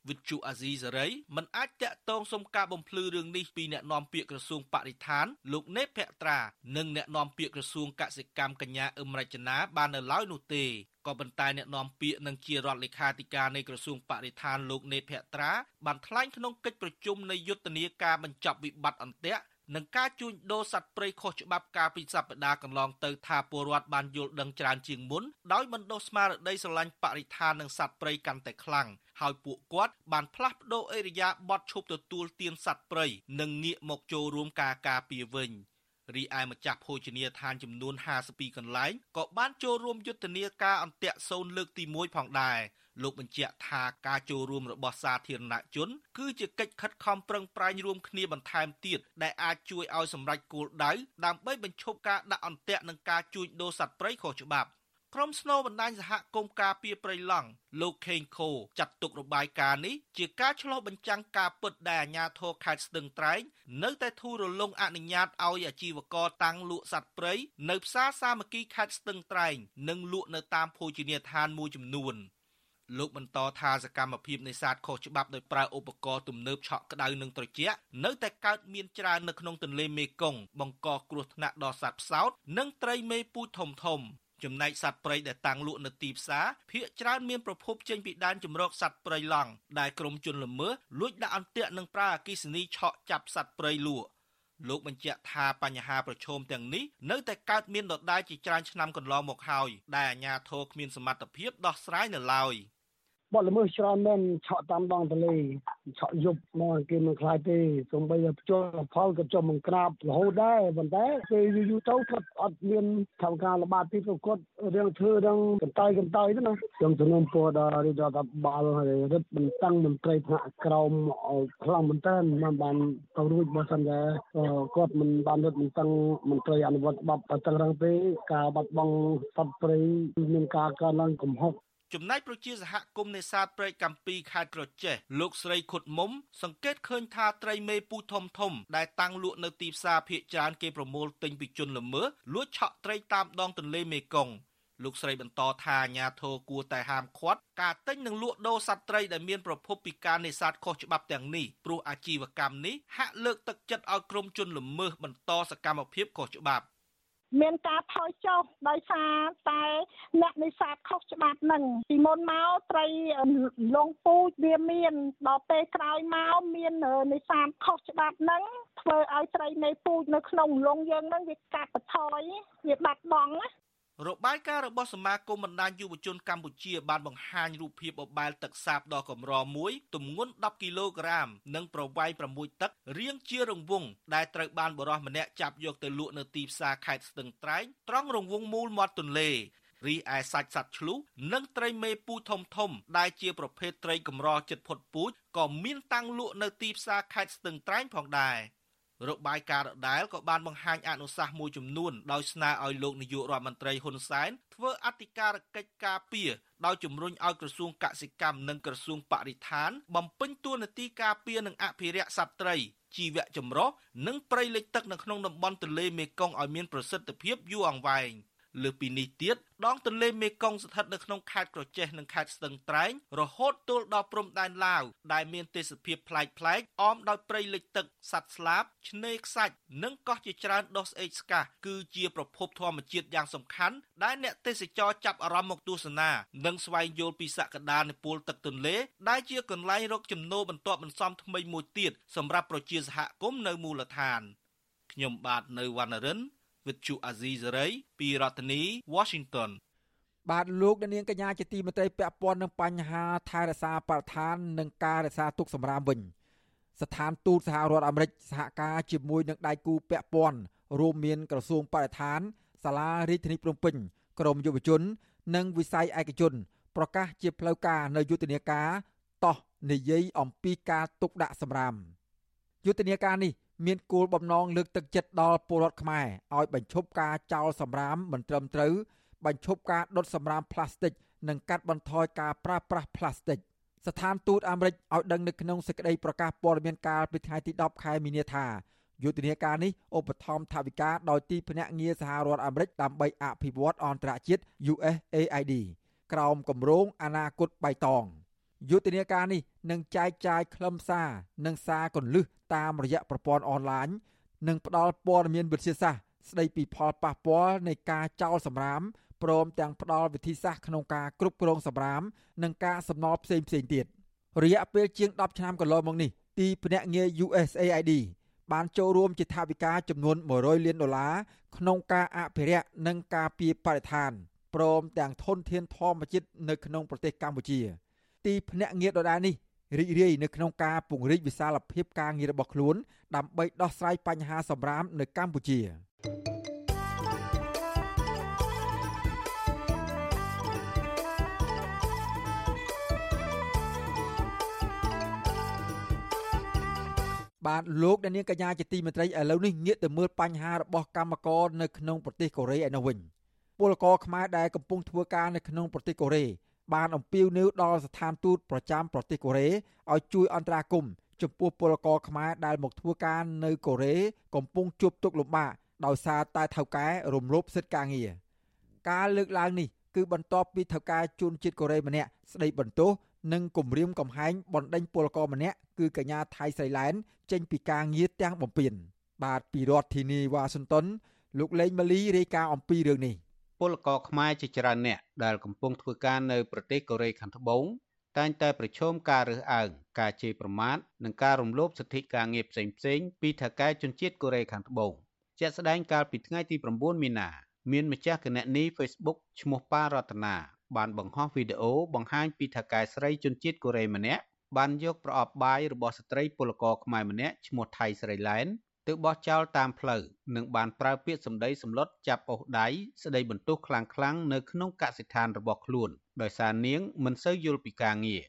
វិទ្យុអាស៊ីសេរីមិនអាចតាក់ទងសុំការបំភ្លឺរឿងនេះពីអ្នកនាំពាក្យក្រសួងបរិស្ថានលោកណេតភក្ត្រានិងអ្នកនាំពាក្យក្រសួងកសិកម្មកញ្ញាអឹមរចនាបាននៅឡើយនោះទេ ក៏ប៉ុន្តែអ្នកនាំពាក្យនិងជារដ្ឋលេខាធិការនៃក្រសួងបរិស្ថានលោកណេតភក្ត្រាបានថ្លែងក្នុងកិច្ចប្រជុំនៃយុទ្ធនាការបញ្ចប់វិបត្តិអន្ទាក់និងការជួញដូរសត្វព្រៃខុសច្បាប់កាលពីសប្តាហ៍កន្លងទៅថាពលរដ្ឋបានយល់ដឹងច្រើនជាងមុនដោយបណ្ដុះស្មារតីស្រឡាញ់បរិស្ថាននិងសត្វព្រៃកាន់តែខ្លាំងហើយពួកគាត់បានផ្លាស់ប្ដូរអេរយាប័តឈប់ទទួលទានសត្វព្រៃនិងងាកមកចូលរួមការការពារវិញ រីឯម្ចាស់ភោជនីយដ្ឋានចំនួន52កន្លែងក៏បានចូលរួមយុទ្ធនាការអន្ទាក់សូនលើកទី1ផងដែរលោកបញ្ជាក់ថាការចូលរួមរបស់សាធារណជន គឺជាកិច្ចខិតខំប្រឹងប្រែងរួមគ្នាបន្ថែមទៀតដែលអាចជួយឲ្យសម្រេចគោលដៅដើម្បីបញ្ឈប់ការដាក់អន្ទាក់និងការជួញដូរសត្វព្រៃខុសច្បាប់ ក្រុមស្នូបណ្ដាញសហគមន៍ការពារព្រៃឡង់លោកខេងខូចាត់ទុករបាយការណ៍នេះជាការឆ្លុះបញ្ចាំងការពិតដែលអាជ្ញាធរខេត្តស្ទឹងត្រែងនៅតែធូររលុងអនុញ្ញាតឲ្យអាជីវករតាំងលក់សត្វព្រៃនៅផ្សារសាមគ្គីខេត្តស្ទឹងត្រែងនិងលក់នៅតាមភោជនីយដ្ឋានមួយចំនួនលោកបន្តថាសកម្មភាពនេសាទខុសច្បាប់ដោយប្រើឧបករណ៍ទំនើបឆក់ក្តៅនិងត្រជាក់នៅតែកើតមានច្រើននៅក្នុងទន្លេមេគង្គបង្កគ្រោះថ្នាក់ដល់សត្វផ្សោតនិងត្រីមេពូជធំធំ ចំណែកសត្វព្រៃដែលតាំងលក់នៅទីផ្សារភាគច្រើនមានប្រភពចេញពីដែនជម្រកសត្វព្រៃឡង់ដែលក្រុមជនល្មើសលួចដាក់អន្ទាក់និងប្រើអគិសនីឆក់ចាប់សត្វព្រៃលក់លោកបញ្ជាក់ថាបញ្ហាប្រឈមទាំងនេះនៅតែកើតមានដដែលជាច្រើនឆ្នាំកន្លងមកហើយដែលអាជ្ញាធរគ្មានសមត្ថភាពដោះស្រាយនៅឡើយ។ បទល្មើសច្រើនមែនឆក់តាមដងទន្លេឆក់យប់មកគេមិនខ្លាចទេសូម្បីតែភ្ជាប់ផលក៏ចុះមកក្រាបរហូតដែរប៉ុន្តែពេលយូរយូរទៅគាត់អត់មានកម្មការល្បាតទីទៅគាត់រឿងធ្វើរឿងកន្តើយកន្តើយទៅណាខ្ញុំជំនុំពោដល់រាជរដ្ឋបាលហើយរឹតបន្តឹងមន្ត្រីថ្នាក់ក្រោមឲ្យខ្លាំងមែនតើមិនបានទៅរួចបើសិនតែគាត់មិនបានរឹតបន្តឹងមន្ត្រីអនុវត្តច្បាប់តឹងរឹងទេការបាត់បង់សត្វព្រៃមានការកើនឡើងកំហុស ចំណែកប្រជាសហគមន៍នេសាទព្រែកកំពីខេត្តក្រចេះលោកស្រីខុតមុំសង្កេតឃើញថាត្រីមេពូធំធំដែលតាំងលក់នៅទីផ្សារភ ieck ច្រើន គេប្រមូលទិញពីជនល្មើសលួចឆក់ត្រីតាមដងទន្លេមេគង្គលោកស្រីបន្តថាអាញាធរគួរតែហាមឃាត់ការទិញនិងលក់ដូរសត្វត្រីដែលមានប្រភពពីការនេសាទខុសច្បាប់ទាំងនេះព្រោះអាជីវកម្មនេះហាក់លើកទឹកចិត្តឲ្យក្រុមជនល្មើសបន្តសកម្មភាពខុសច្បាប់ មានការថយចុះដោយសារតែអ្នកនេសាទខុសច្បាប់នឹងពីមុនមកត្រីលងពូជវាមានដល់ពេលក្រោយមកមាននេសាទខុសច្បាប់នឹងធ្វើឲ្យត្រីនៃពូជនៅក្នុងលងយើងនឹងវាកាត់បន្ថយវាបាត់បង់ណា របាយការណ៍របស់សមាគមបណ្ដាញយុវជនកម្ពុជាបានបង្ហាញរូបភាពបបែលទឹកសាបដ៏កម្រមួយទម្ងន់10គីឡូក្រាម និងប្រវែង6ទឹករាងជារង្វង់ដែលត្រូវបានបរិសម្នាក់ចាប់យកទៅលក់នៅទីផ្សារខេត្តស្ទឹងត្រែងត្រង់រង្វង់មូលមាត់ទន្លេរីឯសាច់សត្វឆ្លុះនិងត្រីមេពូធំធំ ដែលជាប្រភេទត្រីកម្រចិត្តផុតពូជក៏មានតាំងលក់នៅទីផ្សារខេត្តស្ទឹងត្រែងផងដែរ។ របាយការណ៍ដដែលក៏បានបង្ហាញអនុសាសន៍មួយចំនួនដោយស្នើឲ្យលោកនាយករដ្ឋមន្ត្រីហ៊ុនសែនធ្វើអធិការកិច្ចការពារដោយជំរុញឲ្យក្រសួងកសិកម្មនិងក្រសួងបរិស្ថាន បំពេញតួនាទីការពារនិងអភិរក្សសត្វត្រីជីវៈចម្រុះនិងព្រៃលិចទឹកនៅក្នុងតំបន់ទន្លេមេគង្គឲ្យមានប្រសិទ្ធភាពយូរអង្វែង។ លើពីនេះទៀតដងទន្លេមេគង្គស្ថិតនៅក្នុងខេត្តក្រចេះនិងខេត្តស្ទឹងត្រែងរហូតទល់ដល់ព្រំដែនឡាវដែលមានទេសភាពប្លែកប្លែកអមដោយព្រៃលិចទឹកសត្វស្លាបឆ្នេរខ្សាច់និងកោះជាច្រើនដុះស្អេកស្កះគឺជាប្រភពធម្មជាតិយ៉ាងសំខាន់ដែលអ្នកទេសចរចាប់អារម្មណ៍មកទស្សនានិងស្វែងយល់ពីសក្តានុពលទឹកទន្លេដែលជាកន្លែងរកចំណូលបន្ទាប់បន្សំថ្មីមួយទៀតសម្រាប់ប្រជាសហគមន៍នៅមូលដ្ឋានខ្ញុំបាទនៅវណ្ណរិន វិទ្យុអាស៊ីសេរីពីរដ្ឋធានី Washington បាទលោកនាងកញ្ញាជាទីមេត្រីពាក់ព័ន្ធនឹងបញ្ហាថែរក្សាបរិស្ថាននិងការរក្សាទុកសម្រាមវិញស្ថានទូតសហរដ្ឋអាមេរិកសហការជាមួយនឹងដៃគូពាក់ព័ន្ធរួមមានក្រសួងបរិស្ថានសាលារាជធានីភ្នំពេញក្រមយុវជន និងវិស័យឯកជនប្រកាសជាផ្លូវការនៅយុទ្ធនាការតោះនិយាយអំពីការទុកដាក់សម្រាមយុទ្ធនាការនេះ មានគោលបំណងលើកទឹកចិត្តដល់ពលរដ្ឋខ្មែរឲ្យបញ្ឈប់ការចោលសម្រាមមិនត្រឹមត្រូវបញ្ឈប់ការដុតសម្រាមផ្លាស្ទិកនិងកាត់បន្ថយការប្រើប្រាស់ផ្លាស្ទិកស្ថានទូតអាមេរិកឲ្យដឹងនៅក្នុងសេចក្តីប្រកាសព័ត៌មានកាលពីថ្ងៃទី10ខែមីនាថាយុទ្ធនាការនេះឧបត្ថម្ភថវិកាដោយទីភ្នាក់ងារសហរដ្ឋអាមេរិកដើម្បីអភិវឌ្ឍអន្តរជាតិ USAID ក្រោមគម្រោងអនាគតបៃតង យុទ្ធនាការនេះនឹងចែកចាយខ្លឹមសារនិងសារកន្លឹះតាមរយៈប្រព័ន្ធអនឡាញនិងផ្ដល់ព័ត៌មានវិទ្យាសាស្ត្រស្ដីពីផលប៉ះពាល់នៃការចោលសម្រាមព្រមទាំងផ្ដល់វិធីសាស្ត្រក្នុងការគ្រប់គ្រងសម្រាមនិងការសំណល់ផ្សេងផ្សេងទៀតរយៈពេលជាង10ឆ្នាំកន្លងមកនេះទីភ្នាក់ងារ USAID បានចូលរួមជាថវិកាចំនួន100លានដុល្លារក្នុងការអភិរក្សនិងការពារបរិស្ថានព្រមទាំងធនធានធម្មជាតិនៅក្នុងប្រទេសកម្ពុជា ទីភ្នាក់ងារដដែលនេះរីករាយនៅក្នុងការពង្រីកវិសាលភាពការងាររបស់ខ្លួន ដើម្បីដោះស្រាយបញ្ហាសម្រាមនៅកម្ពុជាបាទលោកអ្នកនាងកញ្ញាជាទីមេត្រីឥឡូវនេះងាកទៅមើលបញ្ហារបស់កម្មករនៅក្នុងប្រទេសកូរ៉េឯនោះវិញពលករខ្មែរដែលកំពុងធ្វើការនៅក្នុងប្រទេសកូរ៉េ បានអំពាវនាវដល់ស្ថានទូតប្រចាំប្រទេសកូរ៉េឲ្យជួយអន្តរាគមន៍ចំពោះពលករខ្មែរដែលមកធ្វើការនៅកូរ៉េកំពុងជួបទុក្ខលំបាកដោយសារតែថៅកែរំលោភសិទ្ធិការងារការលើកឡើងនេះគឺបន្ទាប់ពីថៅកែជួនជាតិកូរ៉េម្នាក់ស្ដីបន្ទោសនិងគម្រាមកំហែងបណ្ដេញពលករម្នាក់គឺកញ្ញាថៃស្រីឡែនចេញពីការងារទាំងបំពេញបាទពីរដ្ឋធានីវ៉ាស៊ីនតោនលោកលេងម៉ាលីរាយការណ៍អំពីរឿងនេះ ពលករខ្មែរជាច្រើនអ្នកដែលកំពុងធ្វើការនៅប្រទេសកូរ៉េខាងត្បូងតែងតែប្រឈមការរើសអើងការជេរប្រមាថនិងការរំលោភសិទ្ធិការងារផ្សេងៗពីថៅកែជនជាតិកូរ៉េខាងត្បូងជាក់ស្ដែងកាលពីថ្ងៃទី9មីនាមានម្ចាស់គណនី Facebook ឈ្មោះប៉ារតនាបានបង្ហោះវីដេអូបង្ហាញពីថៅកែស្រីជនជាតិកូរ៉េម្នាក់បានយកប្រអប់បាយរបស់ស្ត្រីពលករខ្មែរម្នាក់ឈ្មោះថៃស្រីឡែន ទៅបោះចោលតាមផ្លូវនិងបានប្រើពាក្យសម្ដីសម្លុតចាប់អូសដៃស្ដីបន្ទោសខ្លាំងៗនៅក្នុងកសិដ្ឋានរបស់ខ្លួនដោយសារនាងមិនសូវយល់ពីការងារ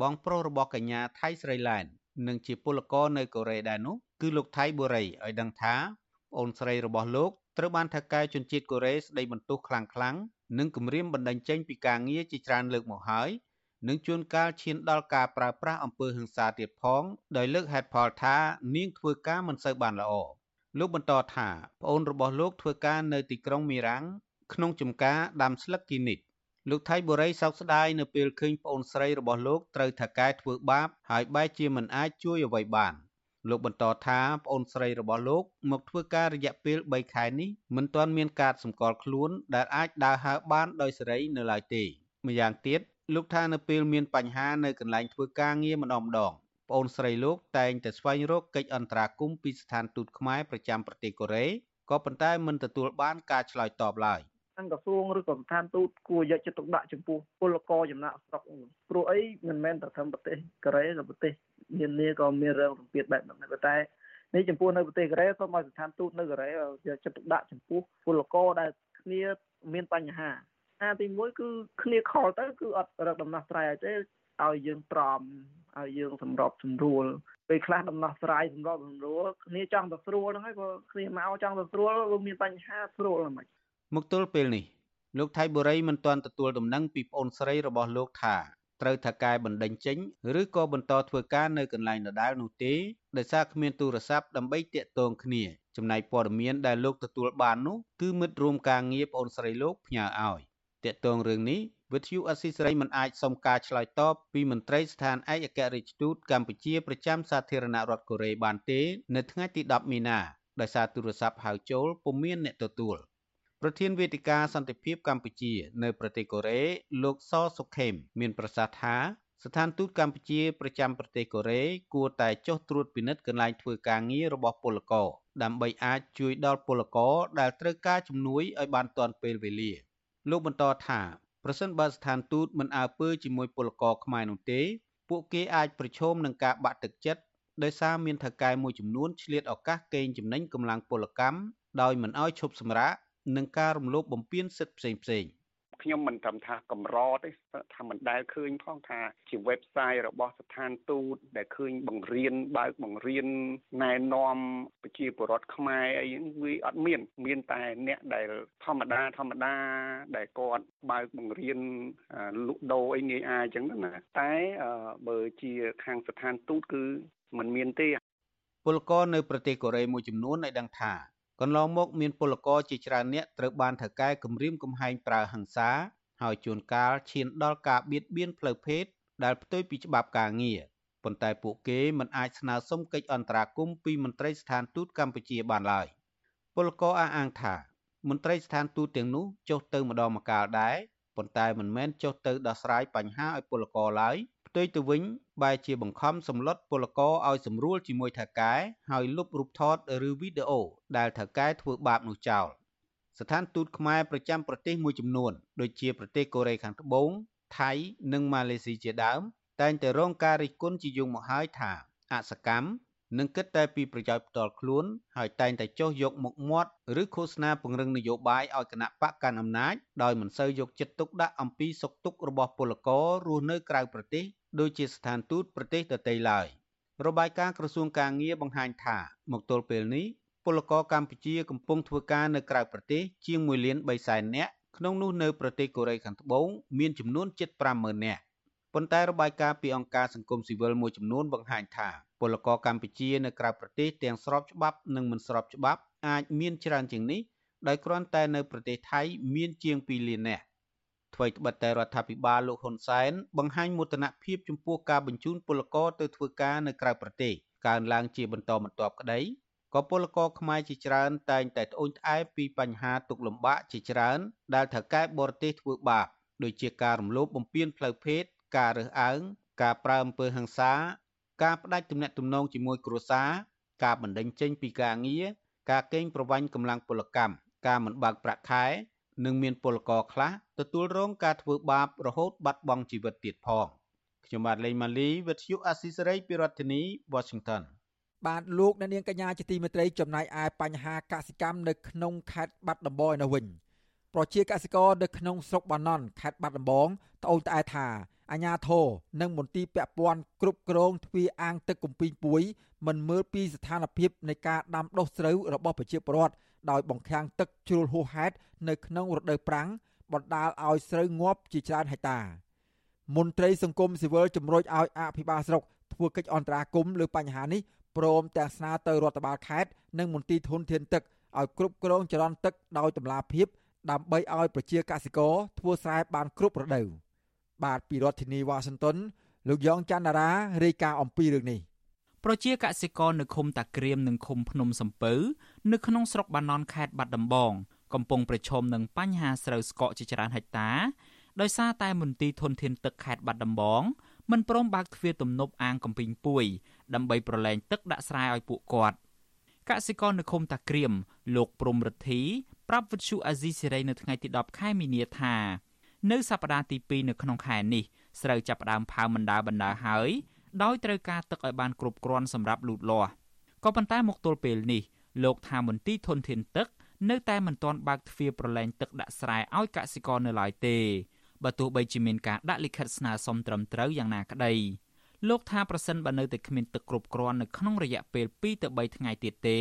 បងប្រុសរបស់កញ្ញាថៃស្រីឡែននិងជាពលករនៅកូរ៉េដែរនោះគឺលោកថៃបូរីឲ្យដឹងថាប្អូនស្រីរបស់លោកត្រូវបានថៅកែជនជាតិកូរ៉េស្ដីបន្ទោសខ្លាំងៗនិងគំរាមបណ្តេញចេញពីការងារជាច្រើនលើកមកហើយ និងជួនកាលឈានដល់ការប្រើប្រាស់អំពើហិង្សាទៀតផងដោយលើកហេតុផលថានាងធ្វើការមិនសូវបានល្អលោកបន្តថាប្អូនរបស់លោកធ្វើការនៅទីក្រុងមីរ៉ាំងក្នុងចំការដាំស្លឹកគីនិតលោកថៃបូរីសោកស្ដាយនៅពេលឃើញប្អូនស្រីរបស់លោកត្រូវថៅកែធ្វើបាបហើយបែរជាមិនអាចជួយអ្វីបានលោកបន្តថាប្អូនស្រីរបស់លោកមកធ្វើការរយៈពេល3ខែនេះមិនទាន់មានកាតសម្គាល់ខ្លួនដែលអាចដើរហើរបានដោយសេរីនៅឡើយទេម្យ៉ាងទៀត លោកថានៅពេលមានបញ្ហានៅកន្លែងធ្វើការងារម្ដងម្ដងប្អូនស្រីលោកតែងតែស្វែងរកកិច្ចអន្តរាគមន៍ពីស្ថានទូតខ្មែរប្រចាំប្រទេសកូរ៉េក៏ប៉ុន្តែមិនទទួលបានការឆ្លើយតបឡើយអង្គក្រសួងឬក៏ស្ថានទូតគួរយកចិត្តទុកដាក់ចំពោះពលករចំណាក់ស្រុកព្រោះអីមិនមែនតែត្រឹមប្រទេសកូរ៉េក៏ប្រទេសនានាក៏មានរឿងរំពាតបែបហ្នឹងដែរតែនេះចំពោះនៅប្រទេសកូរ៉េសូមឲ្យស្ថានទូតនៅកូរ៉េយកចិត្តទុកដាក់ចំពោះពលករដែលគ្នាមានបញ្ហា អាទី1គឺគ្នាខលទៅគឺអត់រកដំណោះស្រាយឲ្យទេឲ្យយើងត្រមឲ្យយើងសម្របសម្រួលពេលខ្លះដំណោះស្រាយសម្របសម្រួលគ្នាចង់ទៅស្រួលហ្នឹងហើយក៏គ្នាមកចង់ទៅស្រួលវាមានបញ្ហាស្រួលហ្មងមកទល់ពេលនេះលោកថៃបូរីមិនទាន់ទទួលដំណឹងពីប្អូនស្រីរបស់លោកថាត្រូវថាកែបណ្ដេញចេញឬក៏បន្តធ្វើការនៅកន្លែងដដែលនោះទេដោយសារគ្មានទូរស័ព្ទដើម្បីតាក់ទងគ្នាចំណែកព័ត៌មានដែលលោកទទួលបាននោះគឺមិត្តរួមការងារប្អូនស្រីលោកផ្ញើឲ្យ តាក់ទងរឿងនេះវិទ្យុអស៊ីសេរីមិនអាចសុំការឆ្លើយតបពីមន្ត្រីស្ថានឯកអគ្គរដ្ឋទូតកម្ពុជាប្រចាំសាធារណរដ្ឋកូរ៉េបានទេ នៅថ្ងៃទី10មីនាដោយសារទូរស័ព្ទហៅចូលពុំមានអ្នកទទួលប្រធានវេទិកាសន្តិភាពកម្ពុជា នៅប្រទេសកូរ៉េលោកសសុខេមមានប្រសាសន៍ថាស្ថានទូតកម្ពុជាប្រចាំប្រទេសកូរ៉េគួរតែចុះត្រួតពិនិត្យកន្លែងធ្វើការងាររបស់ពលករដើម្បីអាចជួយដល់ពលករដែលត្រូវការជំនួយឲ្យបានទាន់ពេលវេលា លោកបន្តថាប្រសិនបើស្ថានទូតមិនអើពើជាមួយពលករខ្មែរនោះទេ ពួកគេអាចប្រឈមនឹងការបាក់ទឹកចិត្តដោយសារមានថៅកែមួយចំនួនឆ្លៀតឱកាសកេងចំណេញកម្លាំងពលកម្មដោយមិនអោយឈប់សម្រាកនិងការរំលោភបំពានសិទ្ធិផ្សេងផ្សេង ខ្ញុំមិនត្រឹមថាកម្រទេថាមិនដែលឃើញផងថាជា website របស់ស្ថានទូតដែលឃើញបង្រៀនបើកបង្រៀនណែនាំប្រជាពលរដ្ឋខ្មែរអីវាអត់មាន មានតែអ្នកដែលធម្មតាធម្មតាដែលគាត់បើកបង្រៀនលក់ដូរអីងាយអាយអញ្ចឹងណាតែបើជាខាងស្ថានទូតគឺมันមានទេពលករនៅប្រទេសកូរ៉េមួយចំនួនឲ្យដឹងថា កន្លងមកមានពលករជាច្រើនអ្នកត្រូវបានថៅកែគំរាមកំហែងប្រើហិង្សា ហើយជួនកាលឈានដល់ការបៀតបៀនផ្លូវភេទដែលផ្ទុយពីច្បាប់ការងារប៉ុន្តែពួកគេមិនអាចស្នើសុំកិច្ចអន្តរាគមន៍ពីមន្ត្រីស្ថានទូតកម្ពុជាបានឡើយពលករអះអាងថាមន្ត្រីស្ថានទូតទាំងនោះចុះទៅម្ដងម្កាលដែរ ប៉ុន្តែមិនមែនចុះទៅដោះស្រាយបញ្ហាឲ្យពលករឡើយផ្ទុយទៅវិញបែរជាបង្ខំសម្លុតពលករឲ្យសម្រួលជាមួយថៅកែហើយលុបរូបថតឬវីដេអូដែលថៅកែធ្វើបាបនោះចោលស្ថានទូតខ្មែរប្រចាំប្រទេសមួយចំនួនដូចជាប្រទេសកូរ៉េខាងត្បូងថៃនិងម៉ាឡេស៊ីជាដើមតែងតែរងការរិះគន់ជាយូរមកហើយថាអសកម្ម និងគិតតែពីប្រយោជន៍ផ្ទាល់ខ្លួន ហើយតែងតែចោះយកមុខមាត់ឬឃោសនាពង្រឹងនយោបាយឲ្យគណៈបកកាន់អំណាចដោយមិនសូវយកចិត្តទុកដាក់អំពីសុខទុក្ខរបស់ពលកររស់នៅក្រៅប្រទេសដូចជាស្ថានទូតប្រទេសដទៃឡើយរបាយការណ៍ក្រសួងការងារបង្ហាញថាមកទល់ពេលនេះពលករកម្ពុជាកំពុងធ្វើការនៅក្រៅប្រទេសជាង1លាន3សែននាក់ក្នុងនោះនៅប្រទេសកូរ៉េខាងត្បូងមានចំនួនជិត50000នាក់ ប៉ុន្តែរបាយការណ៍ពីអង្គការសង្គមស៊ីវិលមួយចំនួនបង្ហាញថាពលករកម្ពុជានៅក្រៅប្រទេសទាំងស្របច្បាប់និងមិនស្របច្បាប់អាចមានច្រើនជាងនេះដោយគ្រាន់តែនៅប្រទេសថៃមានជាង2លាននាក់អ្វីត្បិតតែរដ្ឋាភិបាលលោកហ៊ុនសែនបង្ហាញមោទនភាពចំពោះការបញ្ជូនពលករទៅធ្វើការនៅក្រៅប្រទេសកើនឡើងជាបន្តបន្ទាប់ក្តីក៏ពលករខ្មែរជាច្រើនតែងតែត្អូញត្អែពីបញ្ហាទុកលំបាកជាច្រើនដែលថៅកែបរទេសធ្វើបាបដូចជាការរំលោភបំពានផ្លូវភេទ ការរើសអើង ការប្រើអំពើហិង្សា ការផ្ដាច់ទំនាក់ទំនងជាមួយគ្រួសារការបណ្តេញចេញពីការងារការកេងប្រវ័ញ្ចកម្លាំងពលកម្មការមិនបើកប្រាក់ខែ និងមានពលករខ្លះទទួលរងការធ្វើបាបរហូតបាត់បង់ជីវិតទៀតផងខ្ញុំបាទលេងម៉ាលីវិទ្យុអាស៊ីសេរីពីរដ្ឋធានី Washington បាទលោកអ្នកនាងកញ្ញាជាទីមេត្រីចំណាយឯបញ្ហាកសិកម្មនៅក្នុងខេត្តបាត់ដំបងឯនោះវិញ ប្រជាកសិករនៅក្នុងស្រុកបាណន់ខេត្តបាត់ដំបងត្អូញត្អែថា អាញាធរនិងមន្ទីរពាក់ព័ន្ធគ្រប់គ្រងទ្វារអាងទឹកកំពីងពួយមិនមើលពីស្ថានភាពនៃការដាំដុះស្រូវរបស់ប្រជាពលរដ្ឋដោយបង្ខាំងទឹកជ្រុលហួសហេតុនៅក្នុងរដូវប្រាំងបណ្ដាលឲ្យស្រូវងាប់ជាច្រើនហិកតាមន្ត្រីសង្គមស៊ីវិលជំរុញឲ្យអភិបាលស្រុកធ្វើកិច្ចអន្តរាគមន៍លើបញ្ហានេះព្រមទាំងស្នើទៅរដ្ឋបាលខេត្តនិងមន្ទីរធនធានទឹកឲ្យគ្រប់គ្រងចរន្តទឹកដោយតម្លាភាពដើម្បីឲ្យប្រជាកសិករធ្វើស្រែបានគ្រប់រដូវ បាទពីរដ្ឋធានីវ៉ាស៊ីនតោនលោកយ៉ងច័ន្ទរា រាយការណ៍អំពីរឿងនេះប្រជាកសិករនៅឃុំតាក្រៀមនិងឃុំភ្នំសំពៅនៅក្នុងស្រុកបាណន់ខេត្តបាត់ដំបង កំពុងប្រឈមនឹងបញ្ហាស្រូវស្កកជាច្រើនហិកតាដោយសារតែមន្ទីរធនធានទឹកខេត្តបាត់ដំបងមិនព្រមបើកទ្វារទំនប់អាងកំពីងពួយ ដើម្បីប្រឡែងទឹកដាក់ស្រែឲ្យពួកគាត់កសិករនៅឃុំតាក្រៀមលោកព្រំរិទ្ធីប្រាប់វិទ្យុអាស៊ីសេរីនៅថ្ងៃទី10ខែមីនាថា នៅសប្តាហ៍ទី2នៅក្នុងខែនេះស្រូវចាប់ផ្ដើមផើបណ្ដាបណ្ដាហើយដោយត្រូវការទឹកឲ្យបានគ្រប់គ្រាន់សម្រាប់លូតលាស់ក៏ប៉ុន្តែមកទល់ពេលនេះលោកថាមន្ទីរធនធានទឹក នៅតែមិនទាន់បើកទ្វារប្រឡែងទឹកដាក់ស្រែឲ្យកសិករនៅឡើយទេបើទោះបីជាមានការដាក់លិខិតស្នើសុំត្រឹមត្រូវយ៉ាងណាក្តីលោកថាប្រសិនបើនៅតែគ្មានទឹកគ្រប់គ្រាន់នៅក្នុងរយៈពេល2ទៅ3ថ្ងៃទៀតទេ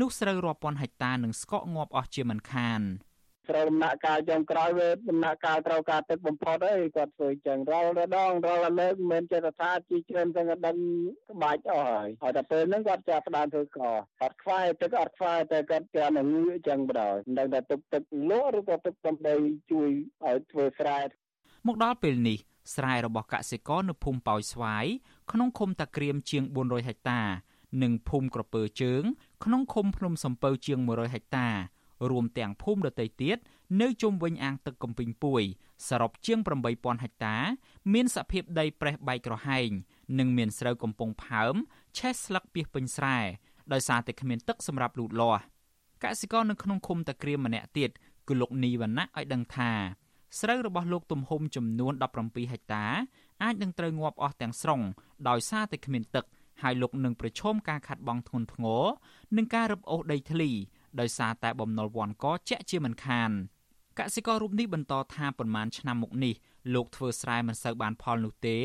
នោះស្រូវរាប់ពាន់ហិកតានឹងស្កកងាប់អស់ជាមិនខាន។ ត្រូវដំណាក់កាលចុងក្រោយវាដំណាក់កាលត្រូវការទឹកបំផុតអីគាត់ធ្វើចឹងរាល់រដងរាល់លើកមិនមែនចេះថាជីច្រើនទាំងដិនក្បាច់អស់ហើយហើយដល់ពេលហ្នឹងគាត់ចាប់ផ្ដើមធ្វើកអត់ខ្វាយទឹកអត់ខ្វាយតែគាត់គេនឹងងឿចឹងបដ ாய் មិនដឹងថាទឹកទឹកលក់ឬក៏ទឹកដើម្បីជួយឲ្យធ្វើស្រែមកដល់ពេលនេះស្រែរបស់កសិករនៅភូមិប៉ោយស្វាយក្នុងឃុំតាក្រៀមជាង400ហិកតា និងភូមិក្រពើជើង ក្នុងឃុំភ្នំសំពៅជាង100ហិកតា រួមទាំងភូមិដទៃទៀតនៅជុំវិញអាងទឹកកំពីងពួយសរុបជាង8000ហិកតា មានសភាពដីប្រេះបែកក្រហែងនិងមានស្រូវកំពុងផើមឆេះស្លឹកពីពេញស្រែដោយសារតែគ្មានទឹកសម្រាប់លូតលាស់កសិករនៅក្នុងឃុំតាក្រៀមម្នាក់ទៀតគឺលោកនីវណ្ណៈឲ្យដឹងថាស្រូវរបស់លោកទំហំចំនួន17ហិកតា អាចនឹងត្រូវងាប់អស់ទាំងស្រុងដោយសារតែគ្មានទឹកហើយលោកនឹងប្រឈមការខាត់បងធ្ងន់ធ្ងរនិងការរឹបអូសដីធ្លី ដោយសារតែបំណុលវ័នកជាក់ជាមិនខានកសិកររូបនេះបន្តថាប៉ុន្មានឆ្នាំមុខនេះលោកធ្វើស្រែមិនសូវបានផលនោះទេ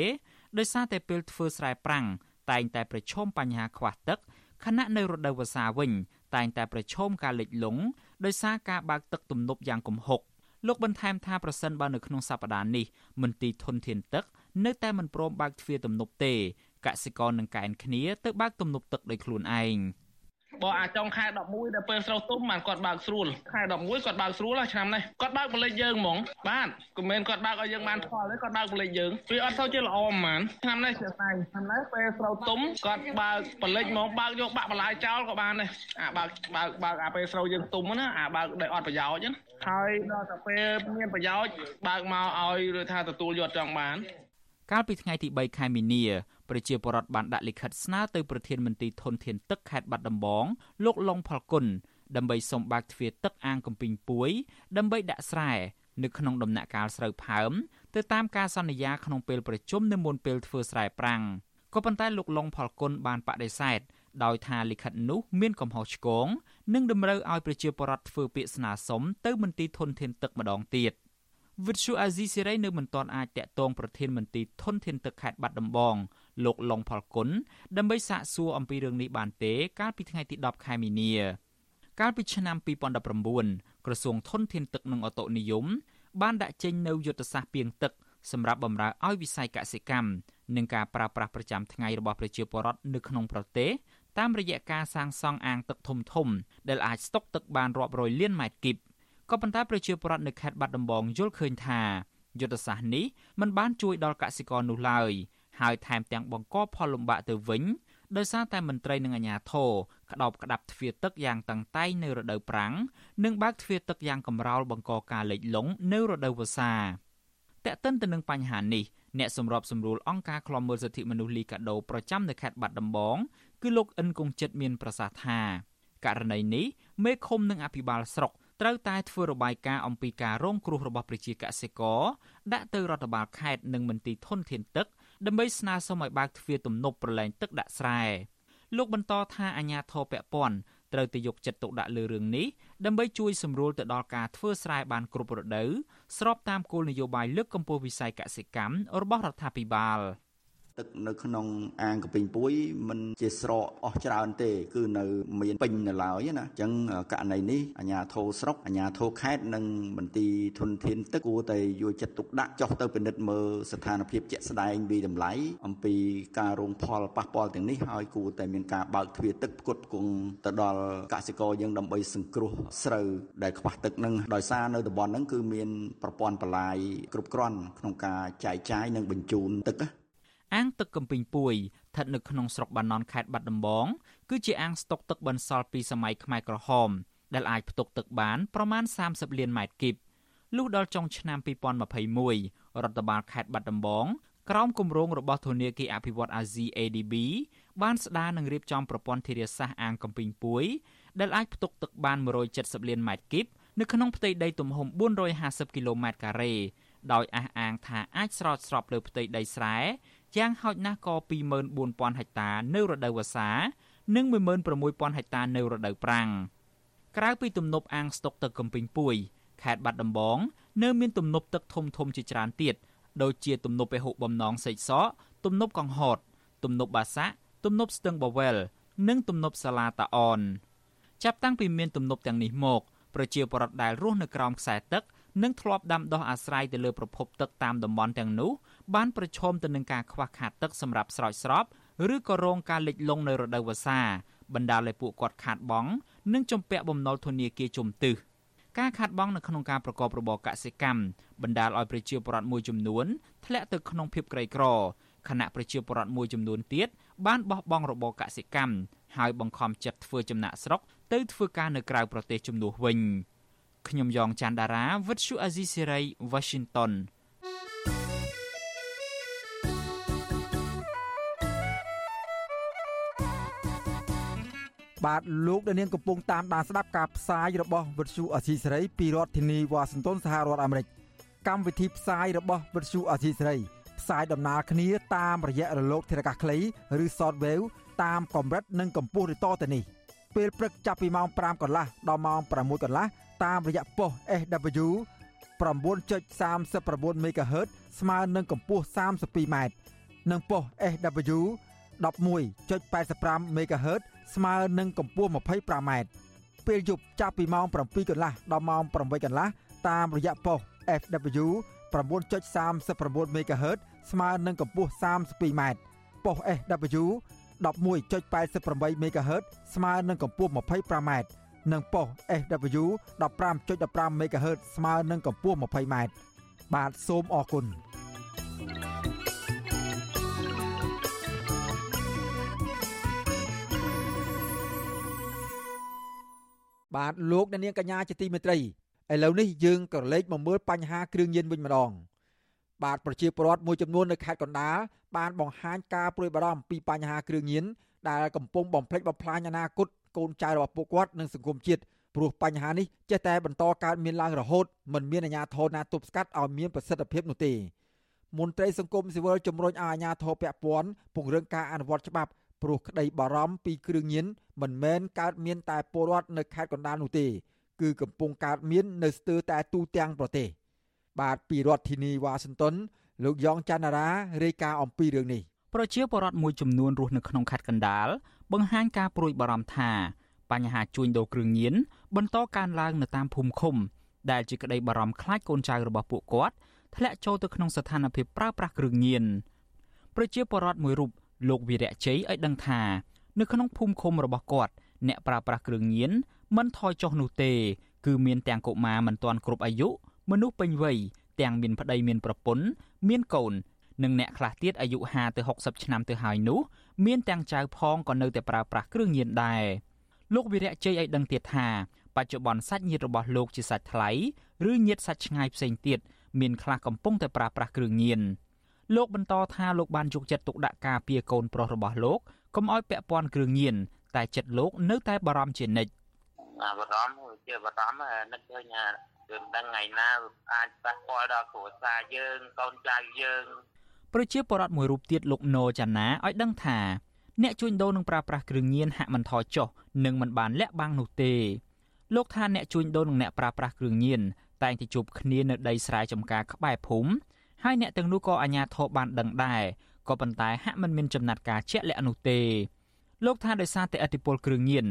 ដោយសារតែពេលធ្វើស្រែប្រាំងតែងតែប្រឈមបញ្ហាខ្វះទឹកខណៈនៅរដូវវស្សាវិញ តែងតែប្រឈមការលិចលង់ដោយសារការបើកទឹកទំនប់យ៉ាងគំហុកលោកបន្ថែមថាប្រសិនបើនៅក្នុងសប្តាហ៍នេះមន្ទីរធនធានទឹក នៅតែមិនព្រមបើកទ្វារទំនប់ទេកសិករនឹងកែនគ្នាទៅបើកទំនប់ទឹកដោយខ្លួនឯងខ បើអាចុងខែ11ដល់ពេលស្រូវទុំបានគាត់បើកស្រួលខែ11គាត់បើកស្រួលឆ្នាំនេះគាត់បើកបលិចយើងហ្មងបាទក៏មិនគាត់បើកឲ្យយើងបានផលទេគាត់បើកបលិចយើងវាអត់ទៅជាល្អហ្មងឆ្នាំនេះជាតែឆ្នាំនេះពេលស្រូវទុំគាត់បើកបលិចហ្មងបើកយកបាក់បន្លាយចោលក៏បានដែរអាបើកបើកបើកអាពេលស្រូវយើងទុំណាអាបើកដោយអត់ប្រយោជន៍ណាហើយដល់តែពេលមានប្រយោជន៍បើកមកឲ្យឬថាទទួលយកចង់បាន កាលពីថ្ងៃទី3ខែមីនា ប្រជាពលរដ្ឋបានដាក់លិខិតស្នើទៅប្រធានមន្ត្រីធនធានទឹកខេត្តបាត់ដំបងលោកឡុងផលគុណដើម្បីសុំបើកទ្វារទឹកអាងកំពីងពួយ ដើម្បីដាក់ស្រែនៅក្នុងដំណាក់កាលស្រូវផើមទៅតាមការសន្យាក្នុងពេលប្រជុំនៅមុនពេលធ្វើស្រែប្រាំងក៏ប៉ុន្តែលោកឡុងផលគុណបានបដិសេធដោយថាលិខិតនោះមានកំហុសឆ្គងនិងតម្រូវឲ្យប្រជាពលរដ្ឋធ្វើពាក្យស្នើសុំទៅមន្ទីរធនធានទឹកម្ដងទៀតវិទ្យុអាស៊ីសេរីនៅមិនទាន់អាចតាក់ទងប្រធានមន្ទីរធនធានទឹកខេត្តបាត់ដំបង លោកឡុងផលគុណដើម្បីសាកសួរអំពីរឿងនេះបានទេកាលពីថ្ងៃទី10ខែមីនាកាលពីឆ្នាំ2019ក្រសួងធនធានទឹកនិងអូតូនិយម បានដាក់ចេញនូវយុទ្ធសាស្ត្រពីងទឹកសម្រាប់បម្រើឲ្យវិស័យកសិកម្មនិងការប្រើប្រាស់ប្រចាំថ្ងៃរបស់ប្រជាពលរដ្ឋនៅក្នុងប្រទេសតាមរយៈការសាងសង់អាងទឹកធំធំដែលអាចស្តុកទឹកបានរាប់រយលានម៉ែត្រគីបក៏ប៉ុន្តែប្រជាពលរដ្ឋនៅខេត្តបាត់ដំបងយល់ឃើញថាយុទ្ធសាស្ត្រនេះមិនបានជួយដល់កសិករនោះឡើយ ហើយថែមទាំងបង្កផលលំបាកទៅវិញដោយសារតែមន្ត្រីនិងអាជ្ញាធរក្តោបក្តាប់ទ្វារទឹកយ៉ាងតឹងតែងនៅរដូវប្រាំងនិងបើកទ្វារទឹកយ៉ាងកំរោលបង្កការលិចលង់នៅរដូវវស្សាតែកតិនទៅនឹងបញ្ហានេះអ្នកសម្របសម្រួលអង្គការឃ្លាំមើលសិទ្ធិមនុស្សលីកាដូប្រចាំនៅខេត្តបាត់ដំបងគឺលោកអិនគង្ជិតមានប្រសាសន៍ថាករណីនេះមេឃុំនិងអភិបាលស្រុកត្រូវតែធ្វើរបាយការណ៍អំពីការរងគ្រោះរបស់ប្រជាកសិករដាក់ទៅរដ្ឋបាលខេត្តនិងមន្ទីរធនធានទឹក ដើម្បីស្នើសុំឲ្យបើកទ្វារទំនប់ប្រឡែងទឹកដាក់ស្រែលោកបន្តថាអាជ្ញាធរពាក់ព័ន្ធត្រូវតែយកចិត្តទុកដាក់លើរឿងនេះដើម្បីជួយសម្រួលទៅដល់ការធ្វើស្រែបានគ្រប់រដូវស្របតាមគោលនយោបាយលើកកម្ពស់វិស័យកសិកម្មរបស់រដ្ឋាភិបាល។ ទឹកនៅក្នុងអាងកពីងពួយមិនជាស្រកអស់ច្រើនទេ គឺនៅមានពេញនៅឡើយណាអញ្ចឹងករណីនេះអាជ្ញាធរស្រុកអាជ្ញាធរខេត្តនិងមន្ទីរធនធានទឹកគួរតែយកចិត្តទុកដាក់ចុះទៅពិនិត្យមើលស្ថានភាពជាក់ស្ដែងវិតម្លៃអំពីការរងផលប៉ះពាល់ទាំងនេះហើយគួរតែមានការបើកទ្វារទឹកផ្គត់ផ្គង់ទៅដល់កសិករយើងដើម្បីសង្គ្រោះស្រូវដែលខ្វះទឹកនឹងដោយសារនៅតំបន់ហ្នឹងគឺមានប្រព័ន្ធបលាយគ្រប់គ្រាន់ក្នុងការចែកចាយនិងបញ្ជូនទឹក អាងទឹកកំពីងពួយស្ថិតនៅក្នុងស្រុកបាណន់ខេត្តបាត់ដំបងគឺជាអាងស្តុកទឹកបន្សល់ពីសម័យខ្មែរក្រហមដែលអាចផ្ទុកទឹកបានប្រមាណ30លានម៉ែត្រគីបលុះដល់ចុងឆ្នាំ2021រដ្ឋបាលខេត្តបាត់ដំបងក្រោមគម្រោងរបស់ធនាគារអភិវឌ្ឍអាស៊ី ADB បានស្ដារនិងរៀបចំប្រព័ន្ធធារាសាស្ត្រអាងកំពីងពួយដែលអាចផ្ទុកទឹកបាន170លានម៉ែត្រគីបនៅក្នុងផ្ទៃដីទំហំ450គីឡូម៉ែត្រការ៉េ ដោយអះអាងថាអាចស្រោចស្រពលើផ្ទៃដីស្រែយ៉ាងហោចណាស់ក៏24000ហិកតានៅរដូវវស្សានិង16000ហិកតានៅរដូវប្រាំងក្រៅពីទំនប់អាងស្តុកទឹកកំពីងពួយខេត្តបាត់ដំបងនៅមានទំនប់ទឹកធំធំជាច្រើនទៀតដូចជាទំនប់ពហុបំណងសេកសកទំនប់កង្ហត ទំនប់បាសាក់ទំនប់ស្ទឹងបវែលនិងទំនប់សាឡាតាអនចាប់តាំងពីមានទំនប់ទាំងនេះមកប្រជាពលរដ្ឋដែលរស់នៅក្រោមខ្សែទឹក និងធ្លាប់ដាំដុះអាស្រ័យទៅលើប្រភពទឹកតាមតំបន់ទាំងនោះបានប្រឈមទៅនឹងការខ្វះខាតទឹកសម្រាប់ស្រោចស្រពឬក៏រងការលិចលង់នៅរដូវវស្សាបណ្ដាលឲ្យពួកគាត់ខាតបង់និងជំពាក់បំណុលធនាគារជំទឹះការខាតបង់នៅក្នុងការប្រកបរបរកសិកម្មបណ្ដាលឲ្យប្រជាពលរដ្ឋមួយចំនួនធ្លាក់ទៅក្នុងភាពក្រីក្រខណៈប្រជាពលរដ្ឋមួយចំនួនទៀតបានបោះបង់របរកសិកម្មហើយបង្ខំចិត្តធ្វើចំណាក់ស្រុកទៅធ្វើការនៅក្រៅប្រទេសជំនួសវិញ ខ្ញុំយ៉ងច័ន្ទដារាវិទ្យុអាស៊ីសេរី Washington បាទលោកដានៀងកំពុងតាមដានស្ដាប់ការផ្សាយរបស់វិទ្យុអាស៊ីសេរីពីរដ្ឋធានីវ៉ាស៊ីនតោនសហរដ្ឋអាមេរិកកម្មវិធីផ្សាយរបស់វិទ្យុអាស៊ីសេរីផ្សាយដំណើរគ្នាតាមរយៈរលកធារកាសខ្លីឬ Shortwave តាមកម្រិតនិងកម្ពស់ឬតទៅនេះពេលព្រឹកចាប់ពីម៉ោង5កន្លះដល់ម៉ោង6កន្លះ តាមរយៈប៉ុស SW 9.39 MHz ស្មើនឹងកម្ពស់ 32m និងប៉ុស SW 11.85 MHz ស្មើនឹងកម្ពស់ 25m ពេលយប់ចាប់ពីម៉ោង7កន្លះដល់ម៉ោង8កន្លះតាមរយៈប៉ុស FW 9.39 MHz ស្មើនឹងកម្ពស់ 32m ប៉ុស SW 11.88 MHz ស្មើនឹងកម្ពស់ 25m និងប៉ុស SW 15.15 MHz ស្មើនឹងកម្ពស់ 20m បាទសូមអរគុណបាទលោកអ្នកនាងកញ្ញាជាទីមេត្រីឥឡូវនេះយើងក៏លេចមកមើលបញ្ហាគ្រឿងញៀនវិញម្ដងបាទប្រជាពលរដ្ឋមួយចំនួននៅខេត្តកណ្ដាលបានបង្ហាញការព្រួយបារម្ភពីបញ្ហាគ្រឿងញៀនដែលកំពុងបំផ្លិចបំផ្លាញអនាគត កូនចៅរបស់ពួកគាត់និងសង្គមជាតិព្រោះបញ្ហានេះចេះតែបន្តកើតមានឡើងរហូតមិនមានអាជ្ញាធរណាទប់ស្កាត់ឲ្យមានប្រសិទ្ធភាពនោះទេមន្ត្រីសង្គមស៊ីវិលជំរុញឲ្យអាជ្ញាធរពាក់ព័ន្ធពង្រឹងការអនុវត្តច្បាប់ព្រោះក្តីបារម្ភពីគ្រឿងញៀនមិនមែនកើតមានតែពលរដ្ឋនៅខេត្តកណ្ដាលនោះទេ គឺកំពុងកើតមាននៅស្ទើរតែទូទាំងប្រទេស បាទពីរដ្ឋធានីវ៉ាស៊ីនតោនលោកយ៉ងច័ន្ទរារាយការណ៍អំពីរឿងនេះប្រជាពលរដ្ឋមួយចំនួនរស់នៅក្នុងខេត្តកណ្ដាល បង្ហាញការព្រួយបារម្ភថាបញ្ហាជួញដូរគ្រឿងញៀនបន្តកើនឡើងនៅតាមភូមិឃុំ ដែលជាក្តីបារម្ភខ្លាចកូនចៅរបស់ពួកគាត់ធ្លាក់ចូលទៅក្នុងស្ថានភាពប្រើប្រាស់គ្រឿងញៀនប្រជាពលរដ្ឋមួយរូបលោកវីរៈជ័យឲ្យដឹងថា នៅក្នុងភូមិឃុំរបស់គាត់ អ្នកប្រើប្រាស់គ្រឿងញៀនមិនថយចុះនោះទេ គឺមានទាំងកុមារមិនទាន់គ្រប់អាយុមនុស្សពេញវ័យទាំងមានប្តីមានប្រពន្ធមានកូន និងអ្នកខ្លះទៀតអាយុ50ទៅ60ឆ្នាំទៅហើយនោះ មានទាំងចៅផងក៏នៅតែប្រើប្រាស់គ្រឿងញៀនដែរលោកវិរៈជ័យឲ្យដឹងទៀតថាបច្ចុប្បន្នសាច់ញាតិរបស់លោកជាសាច់ថ្លៃឬញាតិសាច់ឆ្ងាយផ្សេងទៀតមានខ្លះកំពុងតែប្រើប្រាស់គ្រឿងញៀនលោកបន្តថាលោកបានយកចិត្តទុកដាក់ការពារកូនប្រុសរបស់លោកកុំឲ្យពាក់ព័ន្ធគ្រឿងញៀនតែចិត្តលោកនៅតែបារម្ភជានិច្ចបារម្ភជាបារម្ភនឹកឃើញគឺមិនដឹងថ្ងៃណាអាចប៉ះពាល់ដល់គ្រួសារយើងកូនចៅយើង ប្រជាពលរដ្ឋមួយរូបទៀតលោកណូចាណាឲ្យដឹងថាអ្នកជួញដូរនឹងប្រើប្រាស់គ្រឿងញៀនហាក់មិនថយចុះនិងមិនបានលាក់បាំងនោះទេលោកថាអ្នកជួញដូរនិងអ្នកប្រើប្រាស់គ្រឿងញៀនតែងតែជួបគ្នានៅដីស្រែចម្ការក្បែរភូមិហើយអ្នកទាំងនោះក៏អាជ្ញាធរបានដឹងដែរក៏ប៉ុន្តែហាក់មិនមានចំណាត់ការជាក់លាក់នោះទេលោកថាដោយសារតែអធិបុលគ្រឿងញៀន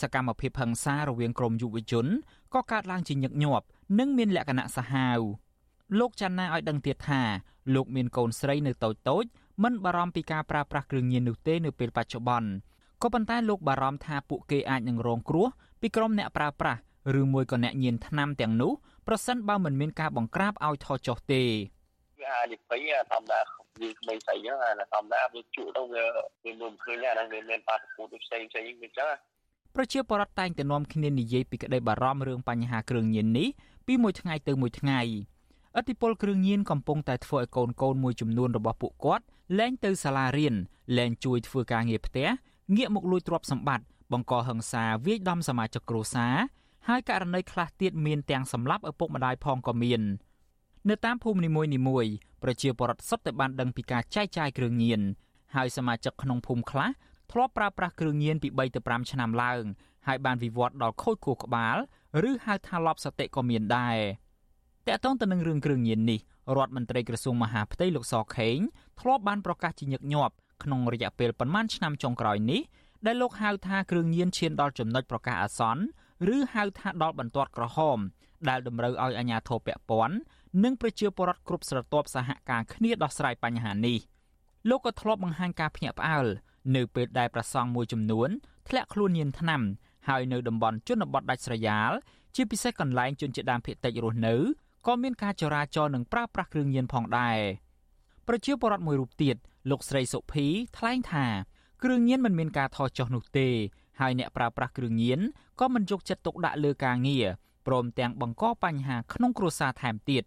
សកម្មភាពហិង្សារវាងក្រមយុវជនក៏កើតឡើងជាញឹកញាប់និងមានលក្ខណៈសាហាវ លោកចាន់ណាឲ្យដឹងទៀតថាលោកមានកូនស្រីនៅតូចតូចមិនបារម្ភពីការប្រើប្រាស់គ្រឿងញៀននោះទេនៅពេលបច្ចុប្បន្នក៏ប៉ុន្តែលោកបារម្ភថាពួកគេអាចនឹងរងគ្រោះពីក្រុមអ្នកប្រើប្រាស់ឬមួយក៏អ្នកញៀនថ្នាំទាំងនោះប្រសិនបើមិនមានការបង្ក្រាបឲ្យថយចុះទេវាអាចពីធម្មតាវាក្មេងស្អីហ្នឹងធម្មតាវាជក់ទៅវាវាមិនឃើញអាហ្នឹងវាមានបាតុភូតផ្សេងផ្សេងវាចឹងប្រជាពលរដ្ឋតែងតែនាំគ្នានិយាយពីក្តីបារម្ភរឿងបញ្ហាគ្រឿងញៀននេះពីមួយថ្ងៃទៅមួយថ្ងៃ ឥទ្ធិពលគ្រឿងញៀនកំពុងតែធ្វើឲ្យកូនកូនមួយចំនួនរបស់ពួកគាត់លែងទៅសាលារៀនលែងជួយធ្វើការងារផ្ទះងាកមកលួចទ្រព្យសម្បត្តិបង្កហិង្សាវាយដំសមាជិកគ្រួសារហើយករណីខ្លះទៀតមានទាំងសម្លាប់ឪពុកម្ដាយផងក៏មាននៅតាមភូមិនីមួយៗប្រជាពលរដ្ឋសុទ្ធតែបានដឹងពីការចែកចាយគ្រឿងញៀនហើយសមាជិកក្នុងភូមិខ្លះធ្លាប់ប្រើប្រាស់គ្រឿងញៀនពី3ទៅ5ឆ្នាំឡើងហើយបានវិវត្តដល់ខូចខួរក្បាល ឬហៅថាលប់សតិក៏មានដែរ តកតងទៅនឹងរឿងគ្រឿងញៀននេះរដ្ឋមន្ត្រីក្រសួងមហាផ្ទៃលោកសខេងធ្លាប់បានប្រកាសជាញឹកញាប់ក្នុងរយៈពេលប្រមាណឆ្នាំចុងក្រោយនេះដែលលោកហៅថាគ្រឿងញៀនឈានដល់ចំណុចប្រកាសអាសន្នឬហៅថាដល់បន្ទាត់ក្រហម ដែលតម្រូវឲ្យអាជ្ញាធរពាក់ព័ន្ធនិងប្រជាពលរដ្ឋគ្រប់ស្រទាប់សហការគ្នាដោះស្រាយបញ្ហានេះលោកក៏ធ្លាប់បង្ហាញការភ្ញាក់ផ្អើលនៅពេលដែលប្រសង់មួយចំនួនធ្លាក់ខ្លួនញៀនថ្នាំហើយនៅតំបន់ជនបទដាច់ស្រយាលជាពិសេសកន្លែងជនជាដើមភាគតិចរស់នៅ ក៏មានការចរាចរណ៍និងប្រើប្រាស់គ្រឿងញៀនផងដែរប្រជាពលរដ្ឋមួយរូបទៀតលោកស្រីសុភីថ្លែងថាគ្រឿងញៀនមិនមានការថយចុះនោះទេហើយអ្នកប្រើប្រាស់គ្រឿងញៀនក៏មិនយកចិត្តទុកដាក់លើការងារព្រមទាំងបង្កបញ្ហាក្នុងគ្រួសារថែមទៀត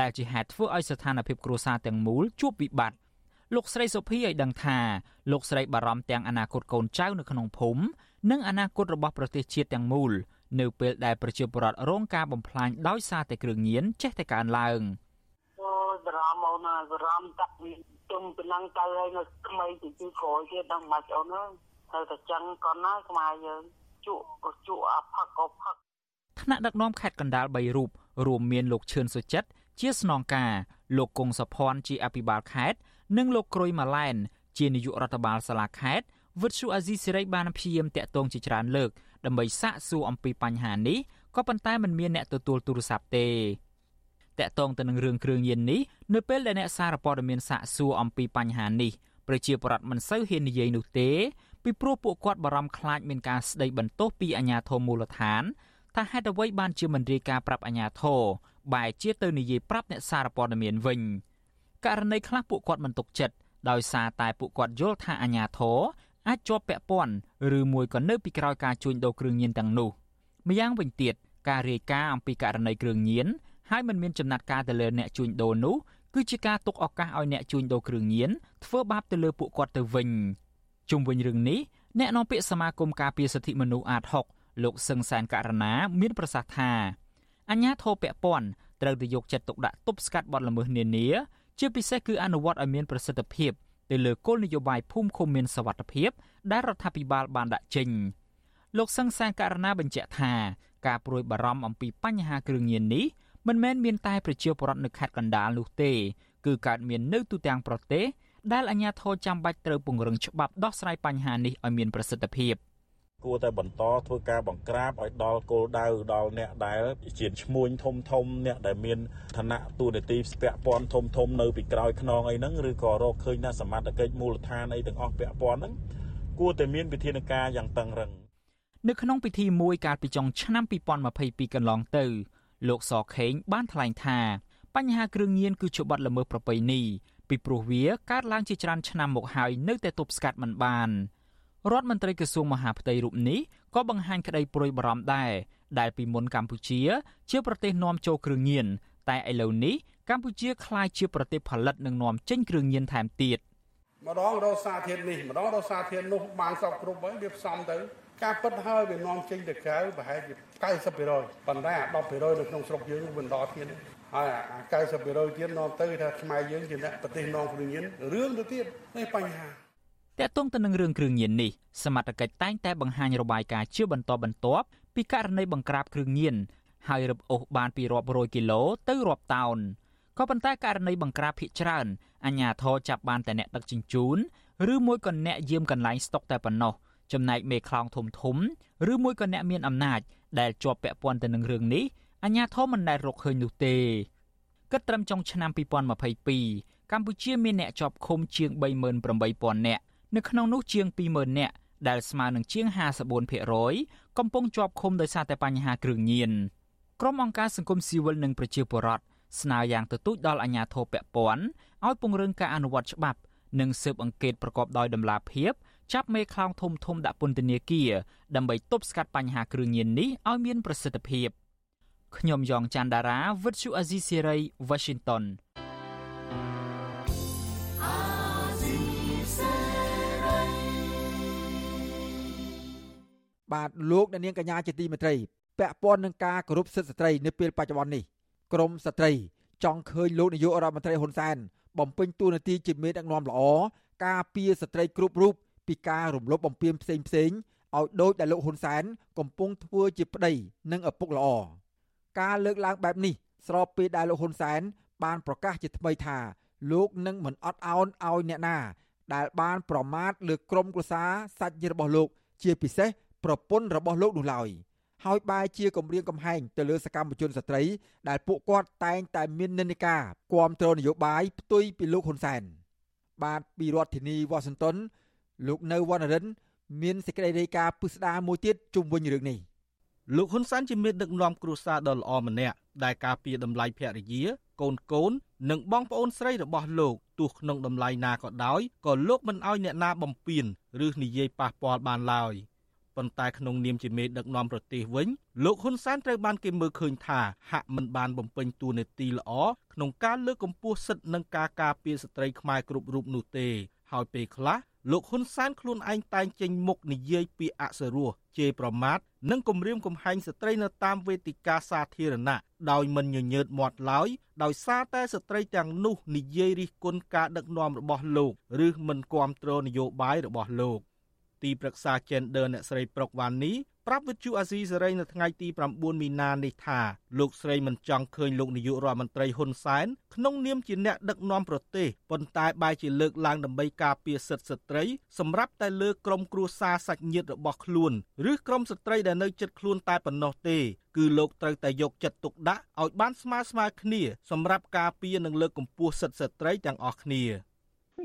ដែលជាហេតុធ្វើឲ្យស្ថានភាពគ្រួសារទាំងមូលជួបវិបត្តិលោកស្រីសុភីឲ្យដឹងថាលោកស្រីបារម្ភទាំងអនាគតកូនចៅនៅក្នុងភូមិនិងអនាគតរបស់ប្រទេសជាតិទាំងមូល នៅពេលដែលប្រជាពលរដ្ឋរងការបំផ្លាញដោយសារតែគ្រឿងញៀនចេះតែកើនឡើងអូបារម្ភអូនបារម្ភតាក់ពីទុំប៉ុណ្ណឹងទៅហើយនៅក្មេងទៅជួយក្រោយទៀតដល់មិនអូនហើយទៅតែចឹងកូនណាខ្មែរយើងជក់ក៏ជក់អាផឹកក៏ផឹកថ្នាក់ដឹកនាំខេត្តកណ្ដាល3រូបរួមមានលោកឈឿនសុចិត្តជាស្នងការលោកគង់សុភ័ណ្ឌជាអភិបាលខេត្តនិងលោកក្រួយម៉ាឡែនជានាយករដ្ឋបាលសាលាខេត្តវិទ្យុអាស៊ីសេរីបានព្យាយាមតាក់ទងជាច្រើនលើក ដើម្បីសាកសួរអំពីបញ្ហានេះក៏ប៉ុន្តែมันមានអ្នកទទួលទូរស័ព្ទទេតាក់ទងទៅនឹងរឿងគ្រឿងញៀននេះនៅពេលដែលអ្នកសារព័ត៌មានសាកសួរអំពីបញ្ហានេះប្រជាពលរដ្ឋមិនសូវហ៊ាននិយាយនោះទេពីព្រោះពួកគាត់បារម្ភខ្លាចមានការស្ដីបន្ទោសពីអាជ្ញាធរមូលដ្ឋានថាហេតុអ្វីបានជាមិនរាយការណ៍ប្រាប់អាជ្ញាធរបែរជាទៅនិយាយប្រាប់អ្នកសារព័ត៌មានវិញករណីខ្លះពួកគាត់មិនទុកចិត្តដោយសារតែពួកគាត់យល់ថាអាជ្ញាធរ អាចជាប់ពាក់ព័ន្ធឬមួយក៏នៅពីក្រោយការជួញដូរគ្រឿងញៀនទាំងនោះម្យ៉ាងវិញទៀតការរាយការណ៍អំពីករណីគ្រឿងញៀនហើយមិនមានចំណាត់ការទៅលើអ្នកជួញដូរនោះគឺជាការទុកឱកាសឲ្យអ្នកជួញដូរគ្រឿងញៀនធ្វើបាបទៅលើពួកគាត់ទៅវិញជុំវិញរឿងនេះអ្នកនាំពាក្យសមាគមការពារសិទ្ធិមនុស្សអាត6លោកសឹងសានករណាមានប្រសាសន៍ថាអញ្ញាធិបពពន់ត្រូវទៅយកចិត្តទុកដាក់ទប់ស្កាត់បទល្មើសនានាជាពិសេសគឺអនុវត្តឲ្យមានប្រសិទ្ធភាព ទៅលើគោលនយោបាយភូមិឃុំមានសវត្ថភាព ដែលរដ្ឋាភិបាលបានដាក់ចេញលោកសឹងសានករណាបញ្ជាក់ថាការព្រួយបារម្ភអំពីបញ្ហាគ្រឿងញៀននេះមិនមែនមានតែប្រជាពលរដ្ឋនៅខេត្តកណ្ដាលនោះទេ គឺកើតមាននៅទូទាំងប្រទេសដែលអាជ្ញាធរចាំបាច់ត្រូវពង្រឹងច្បាប់ដោះស្រាយបញ្ហានេះឲ្យមានប្រសិទ្ធភាព គួរតែបន្តធ្វើការបង្ក្រាបឲ្យដល់គោលដៅដល់អ្នកដែលជាឈ្មួញធំធំអ្នកដែលមានឋានៈទូនាទីស្ពាក់ព័ន្ធធំធំនៅពីក្រោយខ្នងអីហ្នឹងឬក៏រកឃើញថាសមត្ថកិច្ចមូលដ្ឋានអីទាំងអស់ពាក់ព័ន្ធហ្នឹងគួរតែមានវិធានការយ៉ាងតឹងរឹងនៅក្នុងពិធីមួយកាលពីចុងឆ្នាំ2022កន្លងទៅ លោកសខេងបានថ្លែងថាបញ្ហាគ្រឿងញៀនគឺជាបទល្មើសប្រពៃណីពីព្រោះវាកើតឡើងជាច្រើនឆ្នាំមកហើយនៅតែទប់ស្កាត់មិនបាន រដ្ឋមន្ត្រីក្រសួងមហាផ្ទៃរូបនេះក៏បង្ហាញក្តីព្រួយបារម្ភដែរដែលពីមុនកម្ពុជា ជាប្រទេសនាំចូលគ្រឿងញៀនតែឥឡូវនេះកម្ពុជាក្លាយជាប្រទេសផលិតនិងនាំចេញគ្រឿងញៀនថែមទៀតម្ដងរកសារធាតុនេះម្ដងរកសារធាតុនោះបានសពគ្រប់ហើយវាផ្សំទៅការពិតហើយវានាំចេញទៅក្រៅប្រហែលជា90%ប៉ុន្តែអា10%នៅក្នុងស្រុកយើងមិនដល់ទៀតហើយអា90%ទៀតនាំទៅថាខ្មែរយើងជាអ្នកប្រទេសនាំគ្រឿងញៀនរឿងទៅទៀតនេះបញ្ហា តកតងទៅនឹងរឿងគ្រឿងញៀននេះសមត្ថកិច្ចតែងតែបង្ហាញរបាយការណ៍ជាបន្តបន្ទាប់ពីករណីបង្ក្រាបគ្រឿងញៀនហើយរឹបអូសបានពីរាប់រយគីឡូទៅរាប់តោនក៏ប៉ុន្តែករណីបង្ក្រាបភិកច្រើនអាជ្ញាធរចាប់បានតែអ្នកដឹកជញ្ជូនឬមួយក៏អ្នកយាមកន្លែងស្តុកតែប៉ុណ្ណោះចំណែកមេខ្លោងធំធំឬមួយក៏អ្នកមានអំណាចដែលជាប់ពាក់ព័ន្ធទៅនឹងរឿងនេះអាជ្ញាធរមិនដែលរកឃើញនោះទេគិតត្រឹមចុងឆ្នាំ2022កម្ពុជាមានអ្នកជាប់ឃុំជាង38000នាក់ នៅក្នុងនោះជាង20000នាក់ដែលស្មើនឹងជាង54%កំពុងជាប់ឃុំដោយសារតែបញ្ហាគ្រឿងញៀនក្រុមអង្គការសង្គមស៊ីវិលនិងប្រជាពលរដ្ឋស្នើយ៉ាងទទូចដល់អាជ្ញាធរពាក់ព័ន្ធឲ្យពង្រឹងការអនុវត្តច្បាប់និងស៊ើបអង្កេតប្រកបដោយតម្លាភាពចាប់មេខ្លោងធំធំដាក់ពន្ធនាគារដើម្បីទប់ស្កាត់បញ្ហាគ្រឿងញៀននេះឲ្យមានប្រសិទ្ធភាពខ្ញុំយ៉ងច័ន្ទដារាវិទ្យុអាស៊ីសេរី Washington បាទលោកអ្នកនាងកញ្ញាជាទីមេត្រីពាក់ព័ន្ធនឹងការគោរពសិទ្ធិស្ត្រីនៅពេលបច្ចុប្បន្ននេះក្រមស្ត្រីចង់ឃើញលោកនាយករដ្ឋមន្ត្រីហ៊ុនសែនបំពេញតួនាទីជាមេដឹកនាំល្អការពារស្ត្រីគ្រប់រូបពីការរំលោភបំពានផ្សេងផ្សេងឲ្យដូចដែលលោកហ៊ុនសែនកំពុងធ្វើជាប្តីនិងឪពុកល្អការលើកឡើងបែបនេះស្របពេលដែលលោកហ៊ុនសែនបានប្រកាសជាថ្មីថាលោកនឹងមិនអត់ឱនឲ្យអ្នកណា ដែលបានប្រមាថលើក្រុមគ្រួសារសាច់ញាតិរបស់លោក ជាពិសេស ប្រពន្ធរបស់លោកនោះឡើយហើយបែរជាគម្រាមកំហែងទៅលើសកម្មជនស្ត្រី ដែលពួកគាត់តែងតែមាននិន្នាការគាំទ្រនយោបាយផ្ទុយពីលោកហ៊ុនសែនបាទពីរដ្ឋធានីវ៉ាស៊ីនតោនលោកនៅវណ្ណរិន មានសេចក្តីរាយការណ៍ពិស្ដារមួយទៀតជុំវិញរឿងនេះលោកហ៊ុនសែនជាមេដឹកនាំគ្រួសារដ៏ល្អម្នាក់ដែលការពារតម្លៃភរិយា កូនកូន និងបងប្អូនស្រីរបស់លោកទោះក្នុងតម្លៃណាក៏ដោយក៏លោកមិនអោយអ្នកណាបំពាន ឬនិយាយប៉ះពាល់បានឡើយ ប៉ុន្តែក្នុងនាមជាមេដឹកនាំប្រទេសវិញលោកហ៊ុនសែនត្រូវបានគេមើលឃើញថាហាក់មិនបានបំពេញតួនាទីល្អក្នុងការលើកកម្ពស់សិទ្ធិនិងការការពារស្ត្រីខ្មែរគ្រប់រូបនោះទេ ហើយពេលខ្លះលោកហ៊ុនសែនខ្លួនឯងតែងចេញមុខនិយាយពាក្យអសុរោះជេរប្រមាថនិងគំរាមកំហែងស្ត្រីនៅតាមវេទិកាសាធារណៈដោយមិនញញើតមាត់ឡើយដោយសារតែស្ត្រីទាំងនោះនិយាយរិះគន់ការដឹកនាំរបស់លោក ឬមិនគ្រប់គ្រងនយោបាយរបស់លោក ទីប្រឹក្សា Gender អ្នកស្រីប្រុកវ៉ានីប្រាប់វិទ្យុអាស៊ីសេរីនៅថ្ងៃទី9មីនានេះថាលោកស្រីមិនចង់ឃើញលោកនាយករដ្ឋមន្ត្រីហ៊ុនសែនក្នុងនាមជាអ្នកដឹកនាំប្រទេសប៉ុន្តែបែរជាលើកឡើងដើម្បីការពារសិទ្ធិស្ត្រីសម្រាប់តែលើក្រុមគ្រួសារសាច់ញាតិរបស់ខ្លួនឬក្រុមស្ត្រីដែលនៅជិតខ្លួនតែប៉ុណ្ណោះទេគឺលោកត្រូវតែយកចិត្តទុកដាក់ឲ្យបានស្មើស្មើគ្នាសម្រាប់ការពារនិងលើកកម្ពស់សិទ្ធិស្ត្រីទាំងអស់គ្នា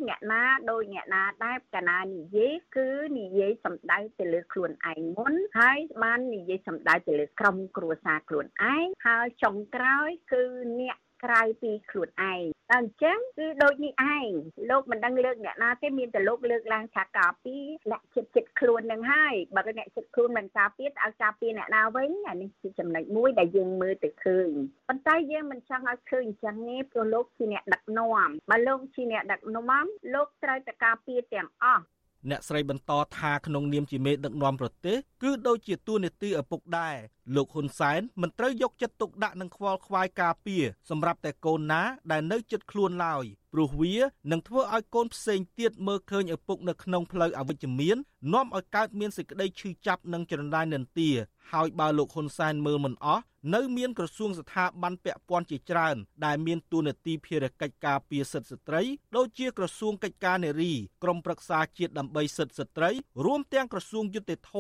អ្នកណាដោយអ្នកណាដែរកាលណានិយាយគឺនិយាយសំដៅទៅលើខ្លួនឯងមុនហើយបាននិយាយសំដៅទៅលើក្រុមគ្រួសារខ្លួនឯងហើយចុងក្រោយគឺអ្នក ក្រៅពីខ្លួនឯងតែអញ្ចឹងគឺដូចនេះឯងលោកមិនដឹងលើកអ្នកណាទេមានតែលោកលើកឡើងថាការពីអ្នកចិត្តចិត្តខ្លួននឹងហើយបើអ្នកចិត្តខ្លួនមិនការពីឲ្យការពីអ្នកណាវិញអានេះជាចំណុចមួយដែលយើងមើលទៅឃើញប៉ុន្តែយើងមិនចង់ឲ្យឃើញអញ្ចឹងទេព្រោះលោកជាអ្នកដឹកនាំបើលោកជាអ្នកដឹកនាំលោកត្រូវតែការពីទាំងអស់ អ្នកស្រីបន្តថាក្នុងនាមជាមេដឹកនាំប្រទេសគឺដូចជាតួនាទីឪពុកដែរលោកហ៊ុនសែនមិនត្រូវយកចិត្តទុកដាក់នឹងខ្វល់ខ្វាយការពារសម្រាប់តែកូនណាដែលនៅចិត្តខ្លួនឡើយព្រោះវានឹងធ្វើឲ្យកូនផ្សេងទៀតមើលឃើញឪពុកនៅក្នុងផ្លូវអវិជ្ជមាននាំឲ្យកើតមានសេចក្តីឈឺចាប់និងចរន្តៃនន្ទា ហើយបើលោកហ៊ុនសែនមើលមិនអស់នៅមានក្រសួងស្ថាប័នពាក់ព័ន្ធជាច្រើន ដែលមានតួនាទីភារកិច្ចការពារសិទ្ធិស្ត្រី ដូចជាក្រសួងកិច្ចការនារីក្រមប្រឹក្សាជាតិដើម្បីសិទ្ធិស្ត្រី រួមទាំងក្រសួងយុតិធធ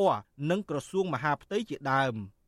និងក្រសួងមហាផ្ទៃជាដើម។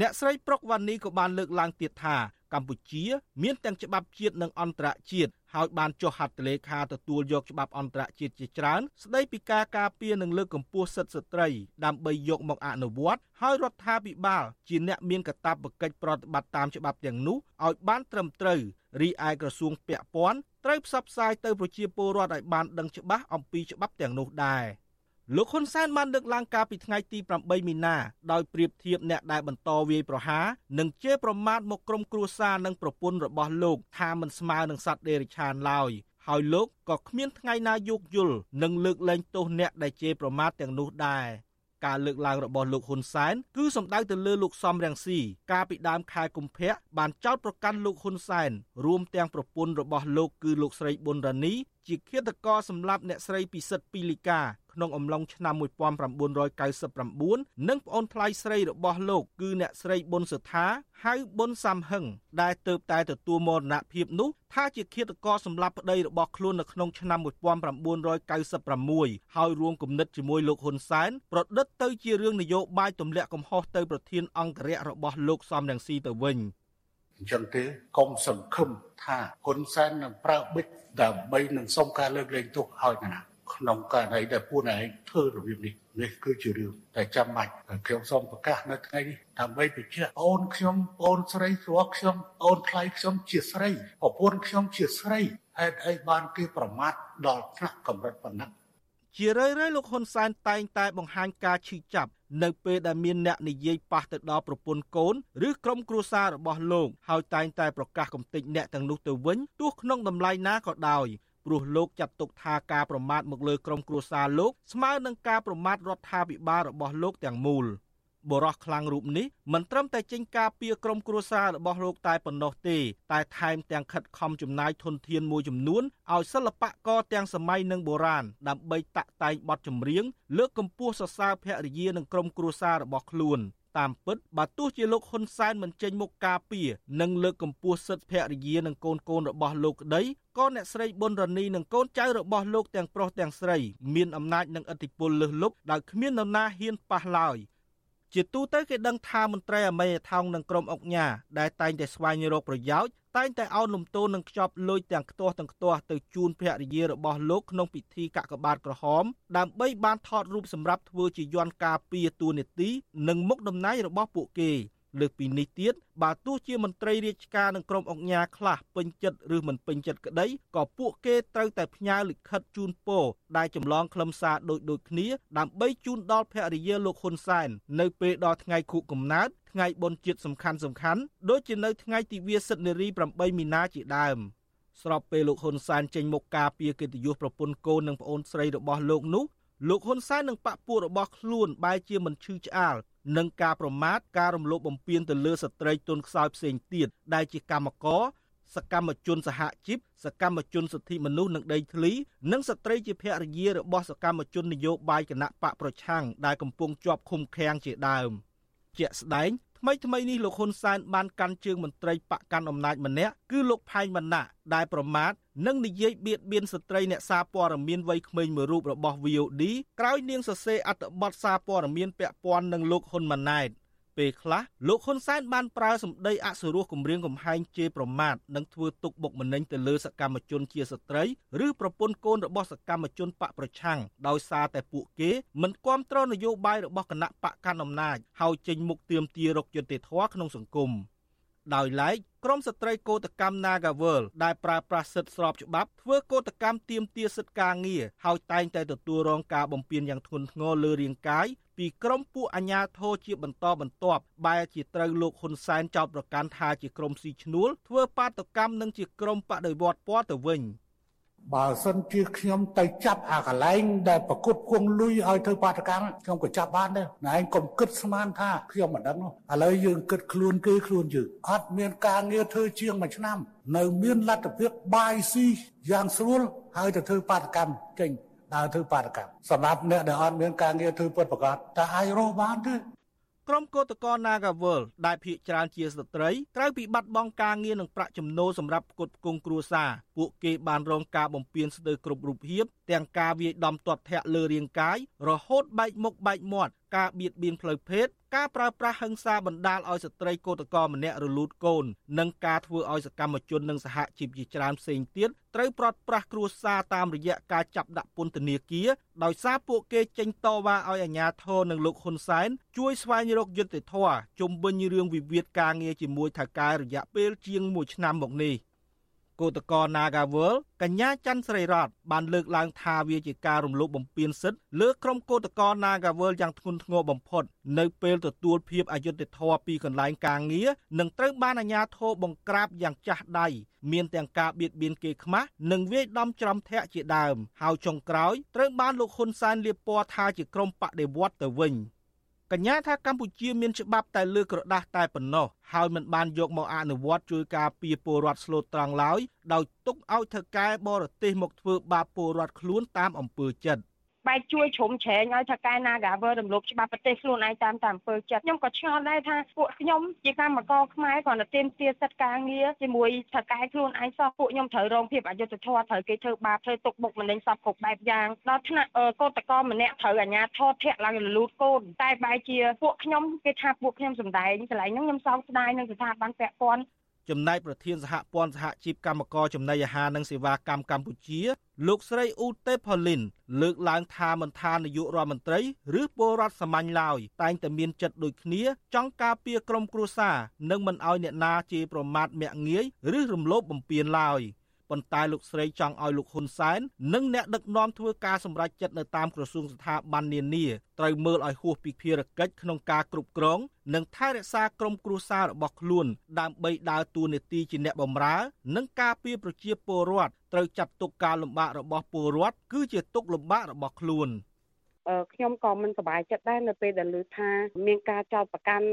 អ្នកស្រីប្រុកវ៉ានីក៏បានលើកឡើងទៀតថាកម្ពុជា មានទាំងច្បាប់ជាតិនិងអន្តរជាតិហើយបានចុះហត្ថលេខាទទួលយកច្បាប់អន្តរជាតិជាច្រើន ស្ដីពីការការពារនិងលើកកម្ពស់សិទ្ធិស្ត្រី ដើម្បីយកមកអនុវត្តហើយរដ្ឋាភិបាល ជាអ្នកមានកាតព្វកិច្ចប្រតិបត្តិតាមច្បាប់ទាំងនោះឲ្យបានត្រឹមត្រូវរីឯក្រសួងពាក់ព័ន្ធត្រូវផ្សព្វផ្សាយទៅប្រជាពលរដ្ឋឲ្យបានដឹងច្បាស់អំពីច្បាប់ទាំងនោះដែរ។ លោកហ៊ុនសែនបានលើកឡើងការពីថ្ងៃទី8មីនាដោយប្រៀបធៀបអ្នកដែលបន្តវាយប្រហារនិងជេរប្រមាថមកក្រុមគ្រួសារនិងប្រពន្ធរបស់លោកថាមិនស្មើនឹងសត្វដេរិឆានឡើយហើយលោកក៏គ្មានថ្ងៃណាយោគយល់និងលើកលែងទោសអ្នកដែលជេរប្រមាថទាំងនោះដែរការលើកឡើងរបស់លោកហ៊ុនសែនគឺសំដៅទៅលើលោកសំរងស៊ីកាលពីដើមខែកុម្ភៈបានចោទប្រកាន់លោកហ៊ុនសែនរួមទាំងប្រពន្ធរបស់លោកគឺលោកស្រីប៊ុនរ៉ានីជាឃាតករសម្លាប់អ្នកស្រីពិសិដ្ឋពីលីកា ក្នុងអំឡុងឆ្នាំ1999និងប្អូនថ្លៃស្រីរបស់លោកគឺអ្នកស្រីប៊ុនសុថាហៅប៊ុនសាំហឹងដែលទៅតែទទួលមរណភាពនោះថាជាឃាតករសម្លាប់ប្តីរបស់ខ្លួននៅក្នុងឆ្នាំ1996ហើយរួមគំនិតជាមួយលោកហ៊ុនសែនប្រឌិតទៅជារឿងនយោបាយទម្លាក់កំហុសទៅប្រធានអង្គរៈរបស់លោកសំរងស៊ីទៅវិញអញ្ចឹងទេកុំសង្ឃឹមថាហ៊ុនសែននឹងប្រើបិចដើម្បីនឹងសុំការលើកលែងទោសឲ្យណា ក្នុងករណីដែលពួកឯងធ្វើរបៀបនេះនេះគឺជារឿងតែចាំបាច់ខ្ញុំសូមប្រកាសនៅថ្ងៃនេះដើម្បីបញ្ជាក់អូនខ្ញុំអូនស្រីព្រោះខ្ញុំអូនថ្លៃខ្ញុំជាស្រីប្រពន្ធខ្ញុំជាស្រីហេតុអីបានគេប្រមាថដល់ថ្នាក់កម្រិតប៉ុណ្ណឹងជារឿយៗលោកហ៊ុនសែនតែងតែបង្ហាញការឈឺចាប់នៅពេលដែលមានអ្នកនិយាយប៉ះទៅដល់ប្រពន្ធកូនឬក្រុមគ្រួសាររបស់លោកហើយតែងតែប្រកាសកំទេចអ្នកទាំងនោះទៅវិញទោះក្នុងតម្លៃណាក៏ដោយ ព្រោះលោកចាត់ទុកថាការប្រមាថមកលើក្រុមគ្រួសារលោកស្មើនឹងការប្រមាថរដ្ឋាភិបាលរបស់លោកទាំងមូលបរោះខ្លាំងរូបនេះមិនត្រឹមតែចេញការពីក្រុមគ្រួសាររបស់លោកតែប៉ុណ្ណោះទេតែថែមទាំងខិតខំចំណាយធនធានមួយចំនួនឲ្យសិល្បករទាំងសម័យនិងបុរាណដើម្បីតាក់តែងបទចម្រៀងលើកកម្ពស់សរសើរភរិយានិងក្រុមគ្រួសាររបស់ខ្លួន តាមពិតបើទោះជាលោកហ៊ុនសែនមិនចេញមុខការពារនិងលើកកម្ពស់សិទ្ធិភរិយានិងកូនកូនរបស់លោកក្តីក៏អ្នកស្រីប៊ុនរ៉ានីនិងកូនចៅរបស់លោកទាំងប្រុសទាំងស្រីមានអំណាចនិងឥទ្ធិពលលើសលប់ដោយគ្មាននរណាហ៊ានប៉ះឡើយ ជាទូទៅគេដឹងថាមន្ត្រីអមេថោងនិងក្រុមអុកញ៉ាដែលតែងតែស្វែងរកប្រយោជន៍តែងតែអោនលំទោននិងខ្ចប់លុយទាំងខ្ទាស់ទាំងខ្ទាស់ទៅជូនភរិយារបស់លោកក្នុងពិធីកាកបាទក្រហមដើម្បីបានថតរូបសម្រាប់ធ្វើជាយន្តការពារតួនាទីនិងមុខតំណែងរបស់ពួកគេ លើសពីនេះទៀតបើទោះជាមន្ត្រីរាជការនិងក្រុមអង្គការខ្លះពេញចិត្តឬមិនពេញចិត្តក្តីក៏ពួកគេត្រូវតែផ្ញើលិខិតជូនពរដែលចម្លងខ្លឹមសារដូចដូចគ្នាដើម្បីជូនដល់ភរិយាលោកហ៊ុនសែននៅពេលដល់ថ្ងៃខួបកំណើតថ្ងៃបុណ្យជាតិសំខាន់សំខាន់ដូចជានៅថ្ងៃទិវាសិទ្ធិនារី8មីនាជាដើមស្របពេលលោកហ៊ុនសែនចេញមុខការពីកិត្តិយសប្រពន្ធកូននិងប្អូនស្រីរបស់លោកនោះលោកហ៊ុនសែននិងបកពួករបស់ខ្លួនបែរជាមិនឈឺឆ្អាល និងការប្រមាថការរំលោភបំពានទៅលើស្ត្រីទុនខ្សោយផ្សេងទៀតដែលជាកម្មករសកម្មជនសហជីពសកម្មជនសិទ្ធិមនុស្សនិងដីធ្លីនិងស្ត្រីជាភរិយារបស់សកម្មជននយោបាយគណៈបកប្រឆាំងដែលកំពុងជាប់ឃុំឃាំងជាដើមជាក់ស្ដែង ថ្មីថ្មីនេះលោកហ៊ុនសែនបានកាន់ជើងមន្ត្រីបកកាន់អំណាចម្នាក់គឺលោកផែងបណ្ណាដែលប្រមាថនិងនិយាយបៀតបៀនស្ត្រីអ្នកសារព័ត៌មានវ័យក្មេងមួយរូបរបស់ VOD ក្រោយនាងសរសេរអត្ថបទសារព័ត៌មានពាក់ព័ន្ធនឹងលោកហ៊ុនម៉ាណែត ពេលខ្លះលោកហ៊ុនសែនបានប្រើសម្ដីអសុរោះគំរាមកំហែងជេរប្រមាថនិងធ្វើទុកបុកម្នេញទៅលើសកម្មជនជាស្ត្រីឬប្រពន្ធកូនរបស់សកម្មជនបកប្រឆាំងដោយសារតែពួកគេមិនគាំទ្រនយោបាយរបស់គណៈបកកណ្ដាលអំណាចហើយចេញមុខទាមទាររកយុត្តិធម៌ក្នុងសង្គមដោយឡែកក្រមស្ត្រីកោតកម្ម Nagawal ដែលប្រើប្រាស់សិទ្ធិស្របច្បាប់ធ្វើកោតកម្មទាមទារសិទ្ធិការងារហើយតែងតែទទួលរងការបំពានយ៉ាងធ្ងន់ធ្ងរលើរាងកាយ ពីក្រុមពួកអាញាធរជាបន្តបន្ទាប់បែរជាត្រូវលោកហ៊ុនសែនចោទប្រកាន់ថាជាក្រុមស៊ីឈ្នួលធ្វើបាតកម្មនិងជាក្រុមបដិវត្តពណ៌ទៅវិញ។បើសិនជាខ្ញុំទៅចាប់អាកន្លែងដែលប្រគត់គង់លុយឲ្យធ្វើបាតកម្មខ្ញុំក៏ចាប់បានដែរណែឯងកុំគិតស្មានថាខ្ញុំមិនដឹងឥឡូវយើងគិតខ្លួនគេខ្លួនយើងអត់មានការងារធ្វើជាងមួយឆ្នាំ នៅមានលទ្ធភាពបាយស៊ីយ៉ាងស្រួលហើយទៅធ្វើបាតកម្មចេញ ដើរធ្វើបាតកម្មសម្រាប់អ្នកដែលអត់មានការងារធ្វើពិតប្រាកដតើអាចរស់បានទេក្រុមកោតក្រ Nagawal ដែលភ ieck ច្រើនជាស្ត្រីត្រូវពីបាត់បង់ការងារនិងប្រាក់ចំណូលសម្រាប់ផ្គត់ផ្គង់គ្រួសារពួកគេបានរងការបំពានស្ទើរគ្រប់រូបភាពទាំងការវាយដំទាត់ធាក់លើរាងកាយរហូតបែកមុខបែកមាត់ការបៀតបៀនផ្លូវភេទការប្រើប្រាស់ហិង្សាបណ្ដាលឲ្យស្ត្រីកោតក្រម្នាក់រលូតកូននិងការធ្វើឲ្យសកម្មជននិងសហជីពជាច្រើនផ្សេងទៀតត្រូវប្រត់ប្រាស់គ្រួសារតាមរយៈការចាប់ដាក់ពន្ធនាគារដោយសារពួកគេចេញតវ៉ាឲ្យអាជ្ញាធរនិងលោកហ៊ុនសែនជួយស្វែងរកយុត្តិធម៌ជុំវិញរឿងវិវាទការងារជាមួយថៅកែរយៈពេលជាង1ឆ្នាំមកនេះ។ គឧតកោ Nagawal កញ្ញាច័ន្ទស្រីរតបានលើកឡើងថាវាជាការរំលោភបំពានសិទ្ធិលើក្រុមគឧតកោ Nagawal យ៉ាងធ្ងន់ធ្ងរបំផុតនៅពេលទទួលភាពអយុត្តិធម៌ពីកន្លែងការងារនិងត្រូវបានអាជ្ញាធរបង្ក្រាបយ៉ាងចាស់ដៃមានទាំងការបៀតបៀនគេខ្មាស់និងវាយដំច្រំធាក់ជាដើមហើយចុងក្រោយត្រូវបានលោកហ៊ុនសែនលាបពណ៌ថាជាក្រុមបដិវត្តទៅវិញ។ កញ្ញាថាកម្ពុជាមានច្បាប់តែលើក្រដាស់តែប៉ុណ្ណោះហើយមិនបានយកមកអនុវត្តជួយការពារពលរដ្ឋស្លូតត្រង់ឡើយដោយទុកឲ្យថៅកែបរទេសមកធ្វើបាបពលរដ្ឋខ្លួនតាមអំពើចិត្ត បែកជួយជ្រុំជ្រែងឲ្យថាកែ Nagaver រំលោភច្បាប់ប្រទេសខ្លួនឯងតាមតាមអំពើចិត្តខ្ញុំក៏ឆ្ងល់ដែរថាពួកខ្ញុំជាកម្មករខ្មែរគ្រាន់តែទាមទារសិទ្ធិការងារជាមួយថាកែខ្លួនឯងសោះពួកខ្ញុំត្រូវរងភាពអយុត្តិធម៌ត្រូវគេធ្វើបាបធ្វើទុកបុកម្នេញសពគ្រប់បែបយ៉ាងដល់ថ្នាក់កោតក្រម្នាក់ត្រូវអាជ្ញាធរធាក់ឡើងរលូតកូនតែបែរជាពួកខ្ញុំគេថាពួកខ្ញុំសំដែងកន្លែងហ្នឹងខ្ញុំសោកស្ដាយនឹងស្ថាប័នពាក់ព័ន្ធ ចំណែកប្រធានសហព័ន្ធសហជីពកម្មករចំណីអាហារនិងសេវាកម្មកម្ពុជា លោកស្រីអ៊ូតេផូលីនលើកឡើងថាមិនថានាយករដ្ឋមន្ត្រីឬពលរដ្ឋសាមញ្ញឡើយតែងតែមានចិត្តដូចគ្នា ចង់ការពារក្រុមគ្រួសារនិងមិនឲ្យអ្នកណាជេរប្រមាថមាក់ងាយឬរំលោភបំពានឡើយ។ ប៉ុន្តែលោកស្រីចង់ឲ្យលោកហ៊ុនសែននិងអ្នកដឹកនាំធ្វើការសម្រេចចិត្តនៅតាមក្រសួងស្ថាប័ននានាត្រូវមើលឲ្យហួសពីភារកិច្ចក្នុងការគ្រប់គ្រង និងថែរក្សាក្រុមគ្រួសាររបស់ខ្លួន ដើម្បីដើរតួនាទីជាអ្នកបម្រើ និងការពារប្រជាពលរដ្ឋត្រូវចាត់ទុកការលំបាករបស់ពលរដ្ឋគឺជាទុកលំបាករបស់ខ្លួន។ ខ្ញុំក៏មិនសប្បាយចិត្តដែរនៅពេលដែលឮថាមានការចោទប្រកាន់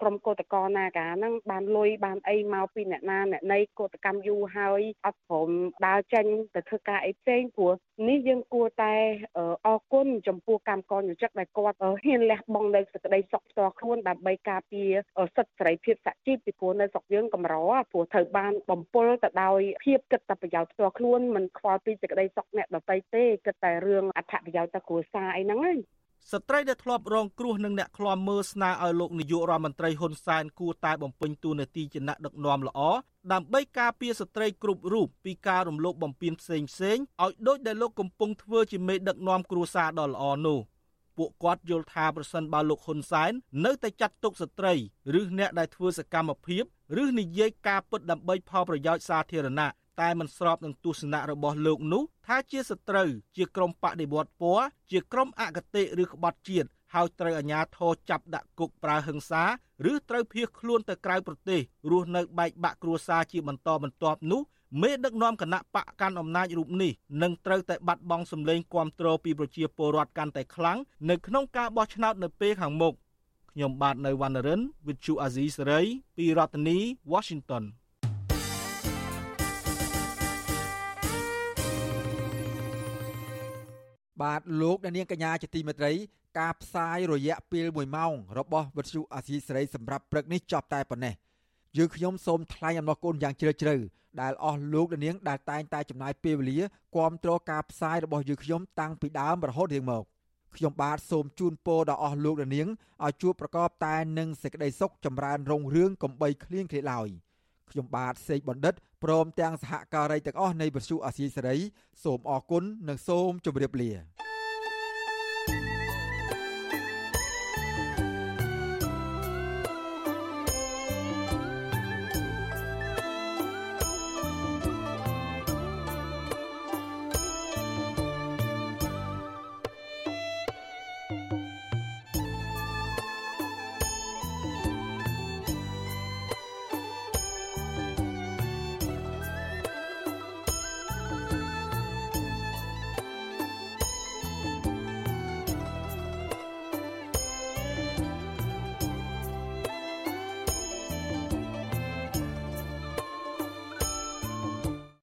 ក្រុមកោតក្រណាកាហ្នឹងបានលុយបានអីមកពីអ្នកណាអ្នកណីកោតកម្មយូរហើយអត់ព្រមដើរចេញទៅធ្វើការអីផ្សេងព្រោះនេះយើងគួរតែអរគុណចំពោះកម្មករយុជិកដែលគាត់ហ៊ានលះបង់នៅសេចក្តីសុខផ្ទាល់ខ្លួនដើម្បីការពារសិទ្ធិសេរីភាពសហជីពពីព្រោះនៅស្រុកយើងកម្រព្រោះត្រូវបានបំពុលទៅដោយភាពគិតតែប្រយោជន៍ផ្ទាល់ខ្លួនមិនខ្វល់ពីសេចក្តីសុខអ្នកដទៃទេគិតតែរឿងអត្ថប្រយោជន៍ទៅគ្រួសារអីហ្នឹងហើយស្ត្រីដែលធ្លាប់រងគ្រោះនិងអ្នកឃ្លាំមើលស្នើឲ្យលោកនាយករដ្ឋមន្ត្រីហ៊ុនសែនគួរតែបំពេញតួនាទីជាអ្នកដឹកនាំល្អដើម្បីការពារស្ត្រីគ្រប់រូបពីការរំលោភបំពានផ្សេងផ្សេងឲ្យដូចដែលលោកកំពុងធ្វើជាមេដឹកនាំគ្រួសារដ៏ល្អនោះពួកគាត់យល់ថាប្រសិនបើលោកហ៊ុនសែននៅតែចាត់ទុកស្ត្រីឬអ្នកដែលធ្វើសកម្មភាពឬនិយាយការពិតដើម្បីផលប្រយោជន៍សាធារណៈ តែមិនស្របនឹងទស្សនៈរបស់លោកនោះថាជាសត្រូវជាក្រុមបដិវត្តពណ៌ជាក្រុមអកតេឬក្បត់ជាតិហើយត្រូវអាជ្ញាធរចាប់ដាក់គុកប្រើហិង្សាឬត្រូវភៀសខ្លួនទៅក្រៅប្រទេសរស់នៅបែកបាក់គ្រួសារជាបន្តបន្ទាប់នោះមេដឹកនាំគណៈបកកាន់អំណាចរូបនេះនឹងត្រូវតែបាត់បង់សម្លេងគាំទ្រពីប្រជាពលរដ្ឋកាន់តែខ្លាំងនៅក្នុងការបោះឆ្នោតនៅពេលខាងមុខខ្ញុំបាទនៅវណ្ណរិន With Chu Azizi Saray ពីរដ្ឋធានី Washington បាទលោកអ្នកនាងកញ្ញាជាទីមេត្រីការផ្សាយរយៈពេល1ម៉ោងរបស់វិទ្យុអាស៊ីសេរីសម្រាប់ព្រឹកនេះចប់តែប៉ុណ្ណេះយើងខ្ញុំសូមថ្លែងអំណរគុណយ៉ាងជ្រាលជ្រៅដែលអស់លោកអ្នកនាងដែលតែងតែចំណាយពេលវេលាគាំទ្រការផ្សាយរបស់យើងខ្ញុំតាំងពីដើមរហូតរៀងមកខ្ញុំបាទសូមជូនពរដល់អស់លោកនាងឲ្យជួបប្រកបតែនឹងសេចក្តីសុខចម្រើនរុងរឿងកំបីគ្លៀងគ្លេឡើយ ខ្ញុំបាទសេកបណ្ឌិតព្រមទាំងសហការីទាំងអស់នៃវិទ្យុអាស៊ីសេរីសូមអរគុណនិងសូមជម្រាបលា